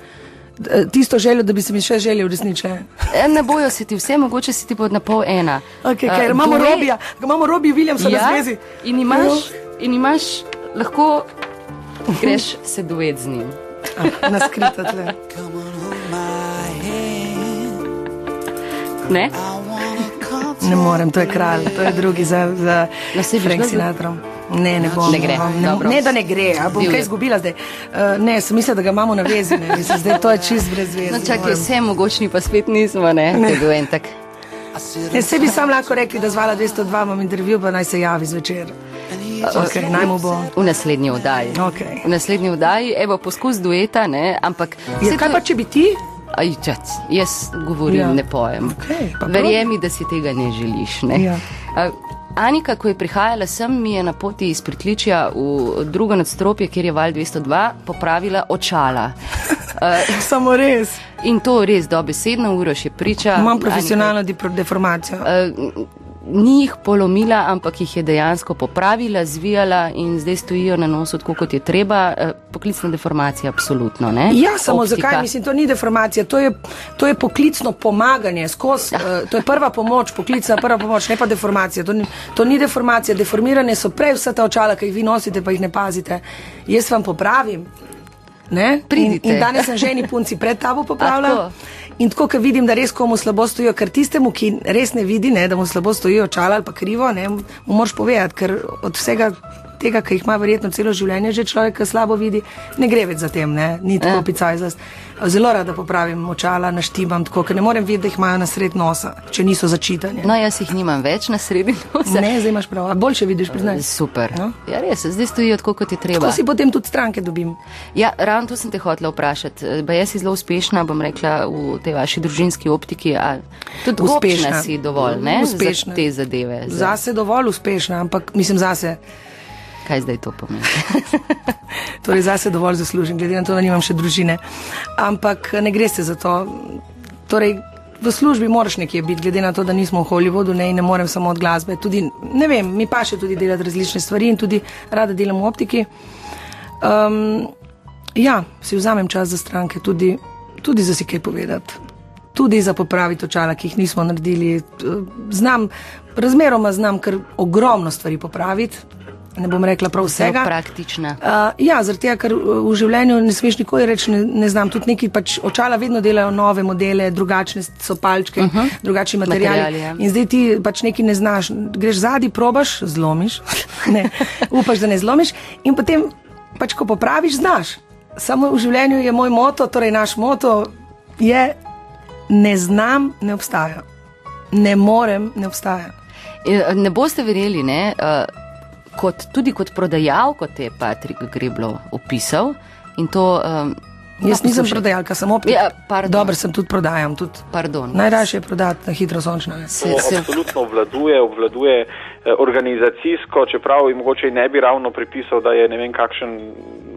Eh, Tisto željo, da bi se mi še želje uresničile. Eh, Ne bojo se ti vse, mogoče si ti pod na pol ena. Okay, Eh, ker imamo duet- Robija, imamo Robija Williamsa na zvezi. in imaš, in imaš lahko greš se duet z njim. Na skrito tle. Ne? Ne morem, to je kralj, to je drugi za, za Frank Sinatra. Ne, ne bom. Ne gre, bom, ne, dobro. ne, da ne gre, a bom Divje. kaj izgubila zdaj. Uh, ne, sem mislila, da ga imamo na vezi, ne, mislim, zdaj to je čist brez veze. No, čakaj, vse mogočni pa spet nismo, ne? Ne. To je bil en tak. Ne, se bi sam lahko rekli, da zvala 202, imam intervju, pa naj se javi zvečer. Okay, naj mu bo. V naslednji vdaji. Okay. V naslednji vdaji, evo, poskus dueta, ne? ampak. Ja, kaj pa, če bi ti? Aj, čac, jaz govorim, Ja. ne pojem. Prav. Verjemi, da si tega ne želiš. Ne? Ja. Anika, ko je prihajala sem, mi je na poti iz pritličja v drugo nadstropje, kjer je val 202, popravila očala. Uh, Samo res. in to res dobesedno uro še priča. Imam profesionalno dipro- deformacijo. Uh, ni jih polomila, ampak jih je dejansko popravila, zvijala in zdaj stojijo na nosu tako, kot je treba. Uh, poklicna deformacija, absolutno. Ne? Ja, samo Optika. zakaj? Mislim, to ni deformacija, to je, to je poklicno pomaganje, skozi, Ja. uh, to je prva pomoč, poklicna prva pomoč, ne pa deformacija. To ni, to ni deformacija, deformirane so prej vse ta očala, ki jih vi nosite, pa jih ne pazite. Jaz vam popravim. Ne? In, Pridite. in danes sem ženi punci pred tabo A, popravljala. tako? In tako, ker vidim, da res komu slabo stojijo, ker tistemu, ki res ne vidi, ne, da mu slabo stojijo očala ali pa krivo, ne, mu moraš povedati, ker od vsega tega, ki jih ima verjetno celo življenje, že človek, ki slabo vidi, ne gre več za tem, ne, ni tako Ja. ja. picajzast. Zelo rada popravim očala, naštimam tako, ker ne morem videti, da jih imajo na sred nosa, če niso začitane. No, jaz jih nimam več na sredi nosa. Ne, zdaj imaš prav, a boljše vidiš, priznaj. Super. No. Ja, res, zdaj stojijo tako, kot je treba. Tako si potem tudi stranke dobim. Ja, ravno to sem te hotela vprašati. Ba jaz si zelo uspešna, bom rekla, v tej vaši družinski optiki. A tudi uspešna si dovolj, ne? Uspešna. Za te zadeve. Za, Zase dovolj uspešna, ampak mislim zase. Kaj zdaj to pomeni? Torej, zase dovolj zaslužim, glede na to, da nimam še družine. Ampak ne gre se za to. Torej, v službi moraš nekje biti, glede na to, da nismo v Hollywoodu ne, in ne morem samo od glasbe. Tudi, ne vem, mi pa še tudi delati različne stvari in tudi rada delam v optiki. Um, ja, si vzamem čas za stranke, tudi, tudi za si kaj povedati. Tudi za popraviti očala, ki jih nismo naredili. Znam, razmeroma znam, ker ogromno stvari popraviti. Ne bom rekla prav Zelo vsega. praktična. Uh, ja, zaradi tega, ker uh, v življenju ne smeš nikoli reči, ne, ne znam. Tudi neki pač očala vedno delajo nove modele, drugačne so palčke, uh -huh. drugačni materiali. Materiali, ja. In zdaj ti pač nekaj ne znaš. Greš zadnji, probaš, zlomiš, ne, upaš, da ne zlomiš, in potem pač, ko popraviš, znaš. Samo v življenju je moj moto, torej naš moto je: ne znam, ne obstaja. Ne morem, ne obstaja. E, Ne boste verjeli, ne? eh, Kot, tudi kot prodajalko te je Patrik Greblo opisal. In to, um, Jaz nisem prodajalka, sem optik. Ja. Dobro, sem tudi prodajam. Tudi. Pardon. Najraje je prodati na hitro sončno. ne. Se, To se, absolutno obvladuje, obvladuje eh, organizacijsko, čeprav jim mogoče ne bi ravno pripisal, da je ne vem kakšen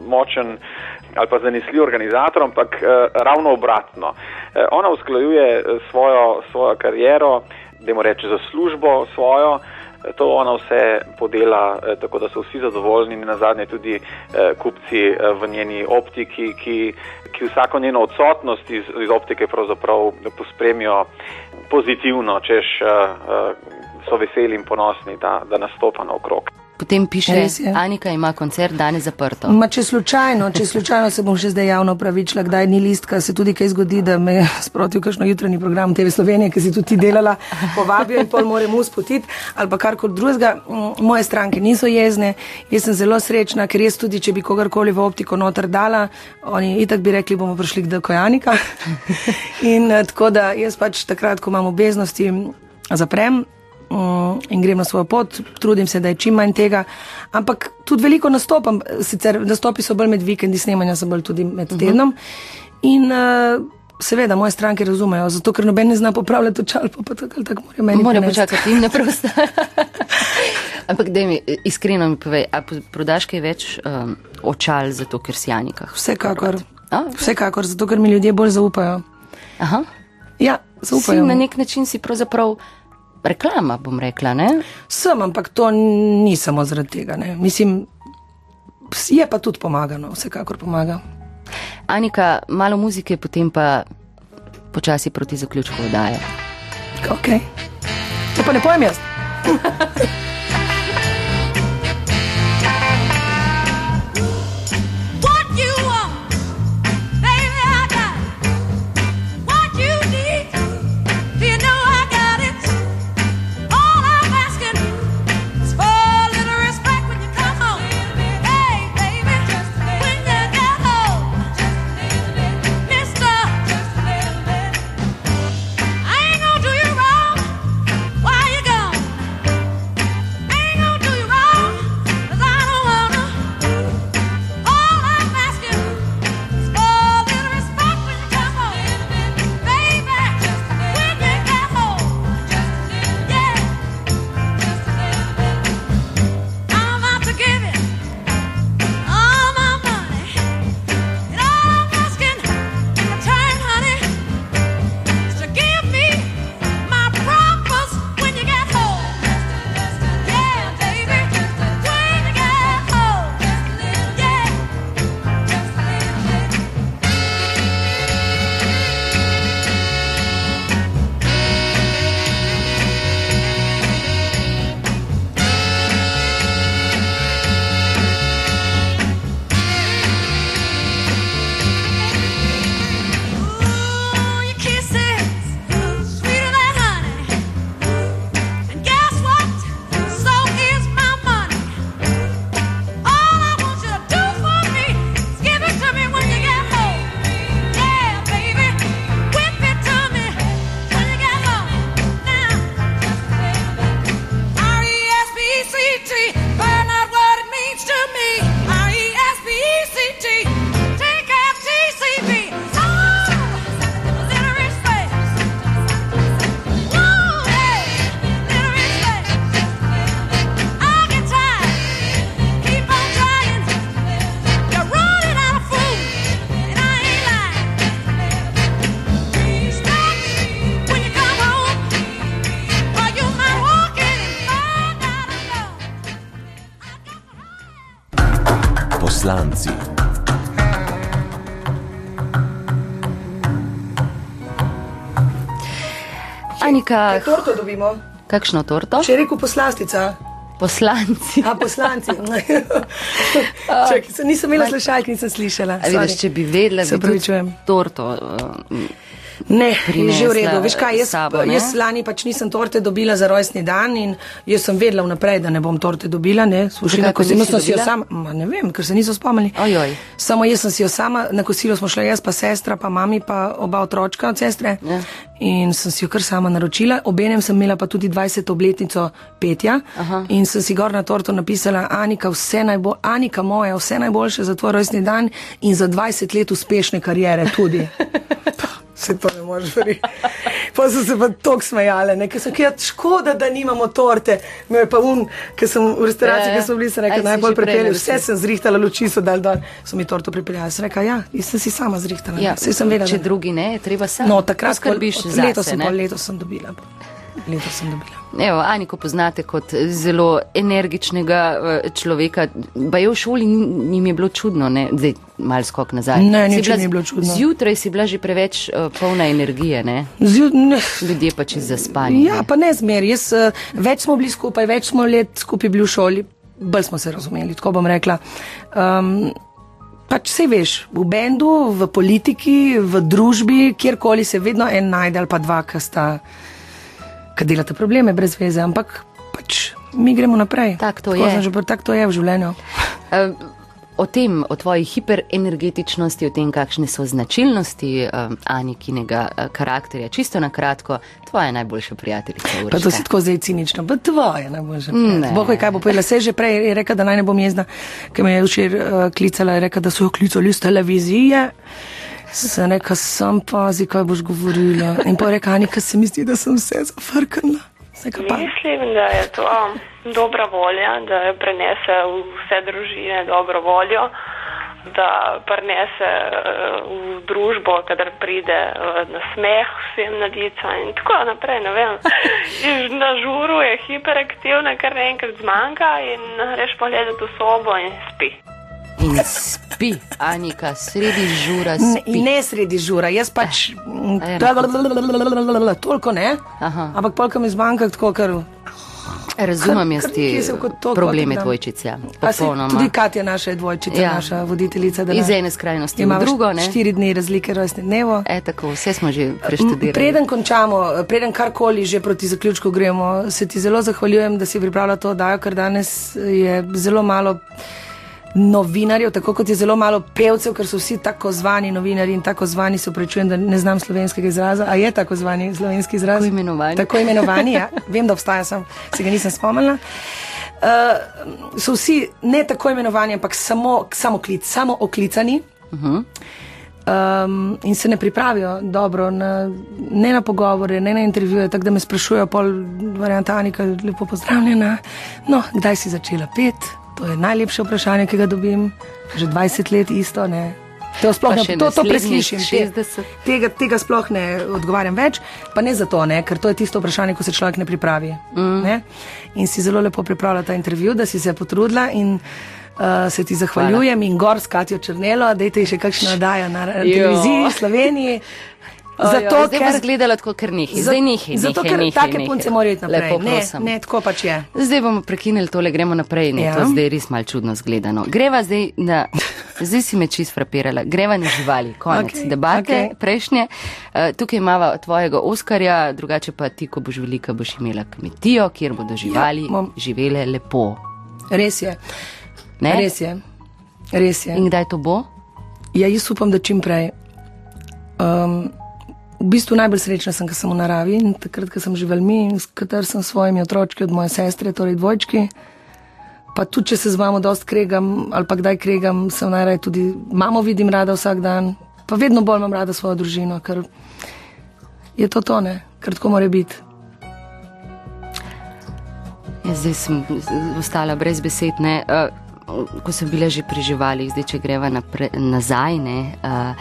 močen ali pa zanesljiv organizator, ampak eh, ravno obratno. Eh, ona usklajuje eh, svojo, svojo kariero, da mu reče za službo svojo. To ona vse podela, eh, tako da so vsi zadovoljni in na zadnje tudi eh, kupci eh, v njeni optiki, ki, ki vsako njeno odsotnost iz, iz optike pravzaprav pospremijo pozitivno, češ so veseli in ponosni, da, da nastopa naokrog. Potem piše, Res je. Anika ima koncert danes zaprto. Ma, če slučajno, če slučajno se bom še zdaj javno pravičila, kdaj ni listka, se tudi kaj zgodi, da me sproti v kakšno jutranji program TV Slovenije, ki si tudi delala, povabijo in pol moram uspotiti ali pa karkoli drugega. Mm, Moje stranke niso jezne, jaz sem zelo srečna, ker jaz tudi, če bi kogarkoli v optiko noter dala, oni itak bi rekli, bomo prišli k Dekojanika. in eh, tako da jaz pač takrat, ko imam obveznosti, zaprem. Mm, in grem na svojo pot, trudim se, da je čim manj tega. Ampak tudi veliko nastopam, sicer nastopi so bolj med vikendi, snemanja so bolj tudi med tednom. In uh, seveda moje stranke razumejo, zato ker noben ne zna popravljati očal, pa, pa tako ali tako morajo meni. Moram počakati in ne prosta. Ampak da mi iskreno mi povej, a prodaš kaj več um, očal zato, ker si Anika? Vsekakor. A? Vsekakor, zato ker mi ljudje bolj zaupajo. Aha. Ja, Si zaupajo. na mi. nek način si pravzaprav reklama, bom rekla, ne? Sem, ampak to ni samo zaradi tega. Ne. Mislim, je pa tudi pomagano, vsekakor pomaga. Anika, malo muzike, potem pa počasi proti zaključku oddaje. Ok. To pa ne pojem jaz. Anika, Kaj torto dobimo? kakšno torto? Če rekel poslastica. Poslanci. A poslanci. Se nisem imela slušalk, nisem slišala. A vidiš, če bi vedela, Se bi torto. Uh, Ne, je že v redu. Veš kaj, jaz, sabo, ne? jaz lani pač nisem torte dobila za rojstni dan in jaz sem vedela vnaprej, da ne bom torte dobila. Ne, Slušaj, Zakaj na pa kosilo nisi sem si jo sama, ma ne vem, ker se niso spomnili. Ojoj. Samo jaz sem si jo sama, na kosilo smo šli jaz, pa sestra, pa mami, pa oba otročka od sestre. Ja. In sem si jo kar sama naročila. Obenem sem imela pa tudi 20. obletnico petja Aha. in sem si gor na torto napisala, Anika, vse najbolj, Anika moja, vse najboljše za tvoj rojstni dan in za 20 let uspešne karijere tudi. Se to ne moreš verjeti. Pa so se pa tako smejale, ne? ker sem rekla, škoda, da nimamo torte. Me je pa un, ker sem v restavraciji, Ja, ja. ker sem bili, sem rekla, najbolj naročila. Vse sem zrihtala, luči so dal dol, so mi torto pripeljali. Sem rekla, ja, sem si sama zrihtala. ja, Ja, sem vedela. če drugi ne, treba sam. No, takrat, ko od- za letos se. sem, letos sem dobila. Letos sem dobila. Evo, Aniko poznate kot zelo energičnega eh, človeka. Pa je v šoli njim je bilo čudno, ne? zdaj mal skok nazaj. Ne, nič ni bilo čudno. Zjutraj si bila že preveč uh, polna energije, ne? Zjud, ne. ljudje pa čez zaspanje. Ja, pa ne zmer. Jaz, eh, več smo bili skupaj, več smo let skupaj bili v šoli, bolj smo se razumeli, tako bom rekla. Um, pač se veš, v bendu, v politiki, v družbi, kjerkoli se vedno en najde ali pa dva, ki sta, ki delate probleme brez veze, ampak pač mi gremo naprej. Tak to Tako je. Že, tako to je v življenju. Eh, O tem, o tvoji hiperenergetičnosti, o tem, kakšne so značilnosti um, Anikinega uh, karakterja, čisto na kratko, tvoja najboljša prijateljica. Pa to Urška. si tako zdaj cinično, pa tvoje najboljše. Ne. Boh, ve, kaj bo povedala. Se že prej je rekla, da naj ne bom jezna, ker me je včeraj uh, klicala, je rekla, da so jo klicali iz televizije. Sem rekla, sem pazi, kaj boš govorila. In pa je rekla, Anika, se mi zdi, da sem vse pa. Mislim, da je to dobra volja, da prenese v vse družine dobro voljo, da prenese eh, v družbo, kadar pride eh, na smeh vsem na dica in tako naprej. Ne vem. Na žuru je hiperaktivna, kar naenkrat zmanjka in greš pogledati v sobo in spi. In spi, Anika, sredi žura spi. ne sredi žura, jaz pač. Toliko ne. Aha. Ampak polka mi zmanjka, tako kar. Razumem jaz ti probleme kotikam. dvojčice. A si Popolnoma. tudi Katja, naša dvojčica, Ja. ja. naša voditeljica. Iz ne- ene skrajnosti v drugo, ne? štiri dni razlike rojstne dnevo. E, tako, vse smo že preštudirali. Preden končamo, preden karkoli že proti zaključku gremo, se ti zelo zahvaljujem, da si pripravila to oddajo, ker danes je zelo malo novinarjev, tako kot je zelo malo pevcev, ker so vsi tako zvani novinarji in tako zvani, se upravičujem, da ne znam slovenskega izraza. A je tako zvani slovenski izraz? Tako imenovani. Tako imenovani, ja. Vem, da obstaja, sem, se ga nisem spomnila. Uh, so vsi ne tako imenovani, ampak samo, samo klic, samo oklicani. Uh -huh. Um, in se ne pripravijo dobro, na, ne na pogovore, ne na intervjuje, tako da me sprašujejo, pol varianta Anika, lepo pozdravljena. No, kdaj si začela pet? To je najlepše vprašanje, ki ga dobim, že 20 let isto. Ne. To, sploh ne, to, to preslišim. Te, 60. tega, tega sploh ne odgovarjam več, pa ne zato, ne, ker to je tisto vprašanje, ko se človek ne pripravi. Mm. Ne. In si zelo lepo pripravila ta intervju, da si se potrudila in uh, se ti zahvaljujem in gor s Katijo Črnelo, da je še kakšna oddaja na televiziji v Sloveniji. Zato, Zato, zdaj bo ker, zgledala tako, ker nehi. za- Zdaj nehi. zato, nehi, ker nehi, take nehi. punce morajo iti naprej. Lepo Ne, prosim. ne, tako pač je. Zdaj bomo prekinili tole, gremo naprej. Ne, ja. Ja. To zdaj res mal čudno zgledano. Greva zdaj na. Zdaj si me čist frapirala. Greva na živali, konec okay, debate okay. prejšnje. Uh, tukaj imamo tvojega Oskarja, drugače pa ti, ko boš velika, boš imela kmetijo, kjer bodo živali ja, bom- živele lepo. Res je. Ne? Res je. Res je. In kdaj to bo? Ja, jaz upam, da čim prej. Um, v bistvu najbolj srečna sem, ko sem v naravi in takrat, ko sem živelmi, s kater sem s svojimi otročki od moje sestre, torej dvojčki. Pa tudi, če se z mamo dost kregam ali pa kdaj kregam, sem najraje tudi mamo vidim rada vsak dan, pa vedno bolj imam rada svojo družino, ker je to tone, ker tako mora biti. Ja, zdaj sem ostala brez besed. Ne? Uh, ko sem bila že pri živalih, zdaj če greva napre, nazaj. Ne? Uh,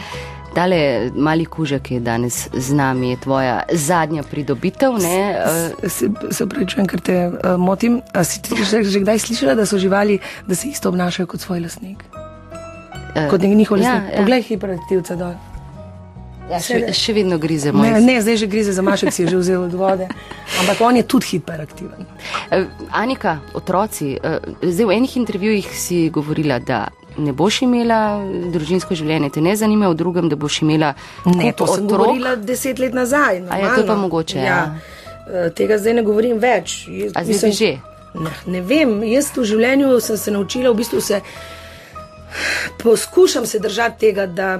Tale mali kužek je danes z nami, je tvoja zadnja pridobitev. Ne? Uh, Se, se upravičujem, ker te uh, motim. A si ti že, že kdaj slišala, da so živali, da se isto obnašajo kot svoj lasnik? uh, Kot nek njihov ja, lastnik. ja. Poglej hiperaktivca dol. Ja, še, še vedno grize Ne, moj. ne, zdaj že grize za mašek, si je že vzel od vode. Ampak on je tudi hiperaktiven. Eh, Anika, otroci, eh, zdaj v enih intervjujih si govorila, da ne boš imela družinsko življenje, te ne zanima, v drugem, da boš imela Ne, to sem otrok. govorila deset let nazaj. A ja, to je pa normalno. mogoče, Ja. Eh, Tega zdaj ne govorim več. Jaz, A zdaj bi že? Ne, ne vem, jaz v življenju sem se naučila, v bistvu se poskušam se držati tega, da,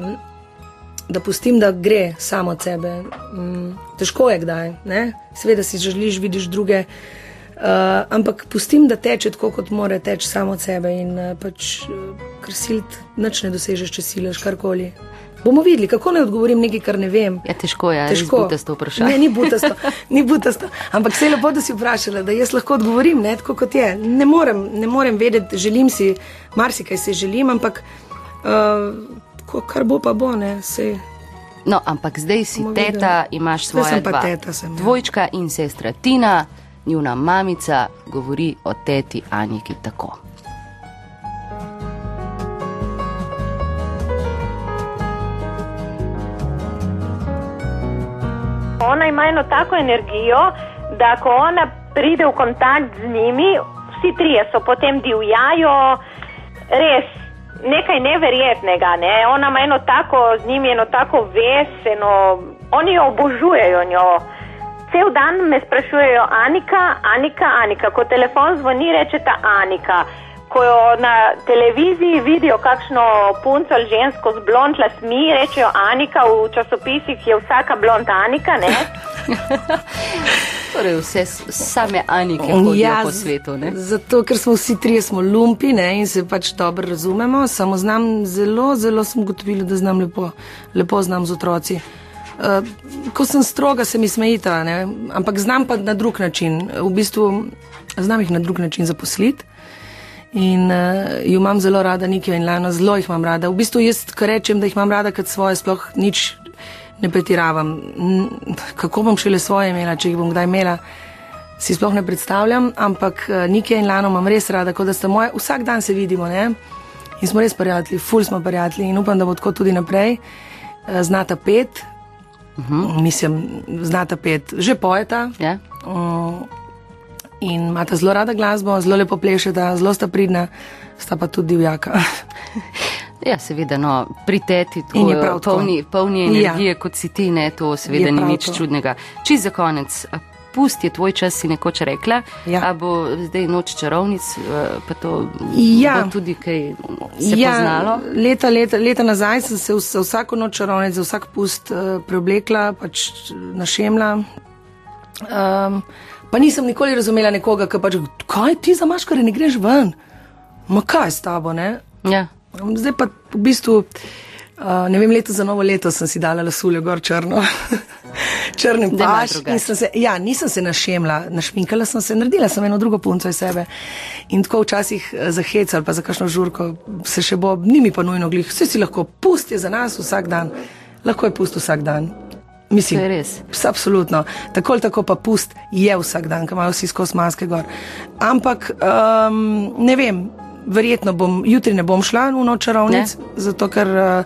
da pustim, da gre samo od sebe. Mm, težko je kdaj, ne? seveda si želiš, vidiš druge. Uh, ampak pustim, da teče tako, kot mora teči samo od sebe, in uh, pač uh, kar silt, nič ne dosežeš, če silaš karkoli. Bomo videli, kako naj odgovorim nekaj, kar ne vem. Ja, težko je, težko. res butasto vprašanje. Ne, ni butasto, ni butasto. Ampak vse je lepo, da si vprašala, da jaz lahko odgovorim, ne, tako kot je. Ne morem, ne morem vedeti, želim si, marsikaj si želim, ampak uh, kar bo, pa bo, ne, se. No, ampak zdaj si teta, imaš svoje dva. teta, sem, ja. Dvojčka in sestra Tina, njuna mamica govori o teti Aniki tako. Ona ima eno tako energijo, da ko ona pride v kontakt z njimi, vsi trije so potem divjajo, res nekaj neverjetnega. Ne? Ona ima eno tako, z njimi eno tako ves, eno, oni jo obožujejo njo. Cel dan me sprašujejo, Anika, Anika, Anika. Ko telefon zvoni, rečeta Anika. Ko na televiziji vidijo kakšno punco ali žensko z blond lasmi, rečejo Anika, v časopisih je vsaka blond Anika, ne? Torej, vse same Anike hodijo ja, po svetu. Ne? Zato, ker smo vsi trije smo lumpi ne, in se pač dobro razumemo. Samo znam zelo, zelo sem ugotovila, da znam lepo, lepo znam z otroci. Uh, ko sem stroga, se mi smejita, ne, ampak znam pa na drug način. V bistvu znam jih na drug način zaposliti. In uh, jo imam zelo rada, Nikijo in Lana, zelo jih imam rada. V bistvu jaz, ko rečem, da jih imam rada kot svoje, sploh nič ne pretiravam. N- Kako bom šele svoje imela, če jih bom kdaj imela, si sploh ne predstavljam, ampak uh, Nikijo in Lano imam res rada, kot da sta moje, vsak dan se vidimo ne? in smo res prijatelji, ful smo prijatelji in upam, da bo tako tudi naprej. Uh, znata pet, uh -huh. mislim, znata pet, že pojeta. Ja? Uh, in imata zelo rada glasbo, zelo lepo plešeta, zelo sta pridna, sta pa tudi divjaka. Ja, seveda, no, pri teti je tako, tako. polni, polni energije, ja. kot si ti, ne, to seveda Je ni nič to. čudnega. Čist za konec, pusti je tvoj čas, si nekoč rekla, Ja. a bo zdaj noč čarovnic, eh, pa to Ja. bo tudi kaj se ja. poznalo. Leta, leta, leta nazaj sem se vs- vsako noč čarovnic, za vsak pust uh, preoblekla, pač našemla. Um, pa nisem nikoli razumela nekoga, ki pač, kaj ti za maškare ne greš ven? Ma kaj s tabo, ne? Ja. Zdaj pa v bistvu, uh, ne vem, leto za novo leto sem si dala lasuljo gor črno. Malo paš. drugače. in sem Se, ja, nisem se našemla, našminkala sem se, naredila sem eno drugo punco iz sebe. In tako včasih eh, za hec ali pa za kakšno žurko se še bo, ni mi pa nujno glih, vse si lahko, pust je za nas vsak dan, lahko je pust vsak dan. Mislim, To je res. Ps- Absolutno. Tako ali tako pa pust je vsak dan, ko imajo vsi skozi maske gor. Ampak um, ne vem, verjetno bom, jutri ne bom šla v noč čarovnic, Ne? zato ker uh,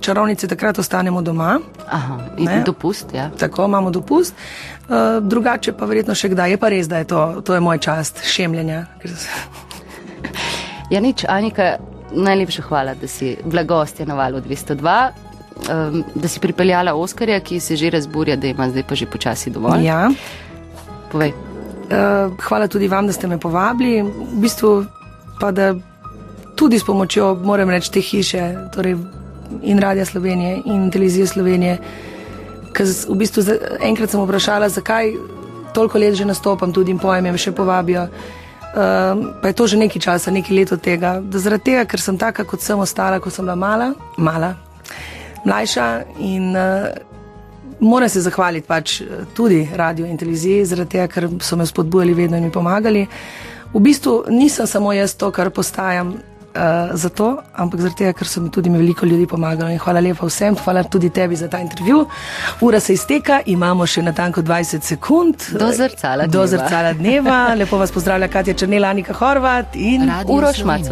čarovnice takrat ostanemo doma. Aha, in dopust, ja. Tako imamo dopust, uh, drugače pa verjetno še kdaj. Je pa res, da je to, to je moj čast šemljenja. ker s- Ja, nič, Anika, najlepša hvala, da si bila gostja na valu 202. Um, da si pripeljala Oskarja, ki se že razburja, da ima zdaj pa že počasi dovolj. Ja. Povej. Uh, hvala tudi vam, da ste me povabili. V bistvu pa da tudi s pomočjo, moram reči, te hiše, torej in Radia Slovenije in Televizije Slovenije. Ker v bistvu enkrat sem vprašala, zakaj toliko let že nastopam, tudi in pojem, me še povabijo. Um, pa je to že nekaj časa, nekaj let od tega. Da zaradi tega, ker sem taka, kot sem ostala, ko sem bila mala, mala mlajša in uh, moram se zahvaliti pač eh, tudi radio in televiziji, zaradi tega, ker so me spodbujali vedno in mi pomagali. V bistvu nisem samo jaz to, kar postajam uh, za to, ampak zaradi tega, ker so mi tudi mi veliko ljudi pomagali. In hvala lepa vsem, hvala tudi tebi za ta intervju. Ura se izteka, imamo še natanko 20 sekund. Do zrcala Do dneva. zrcala dneva. Lepo vas pozdravlja Katja Črnela, Anika Horvat in Uroš Maco.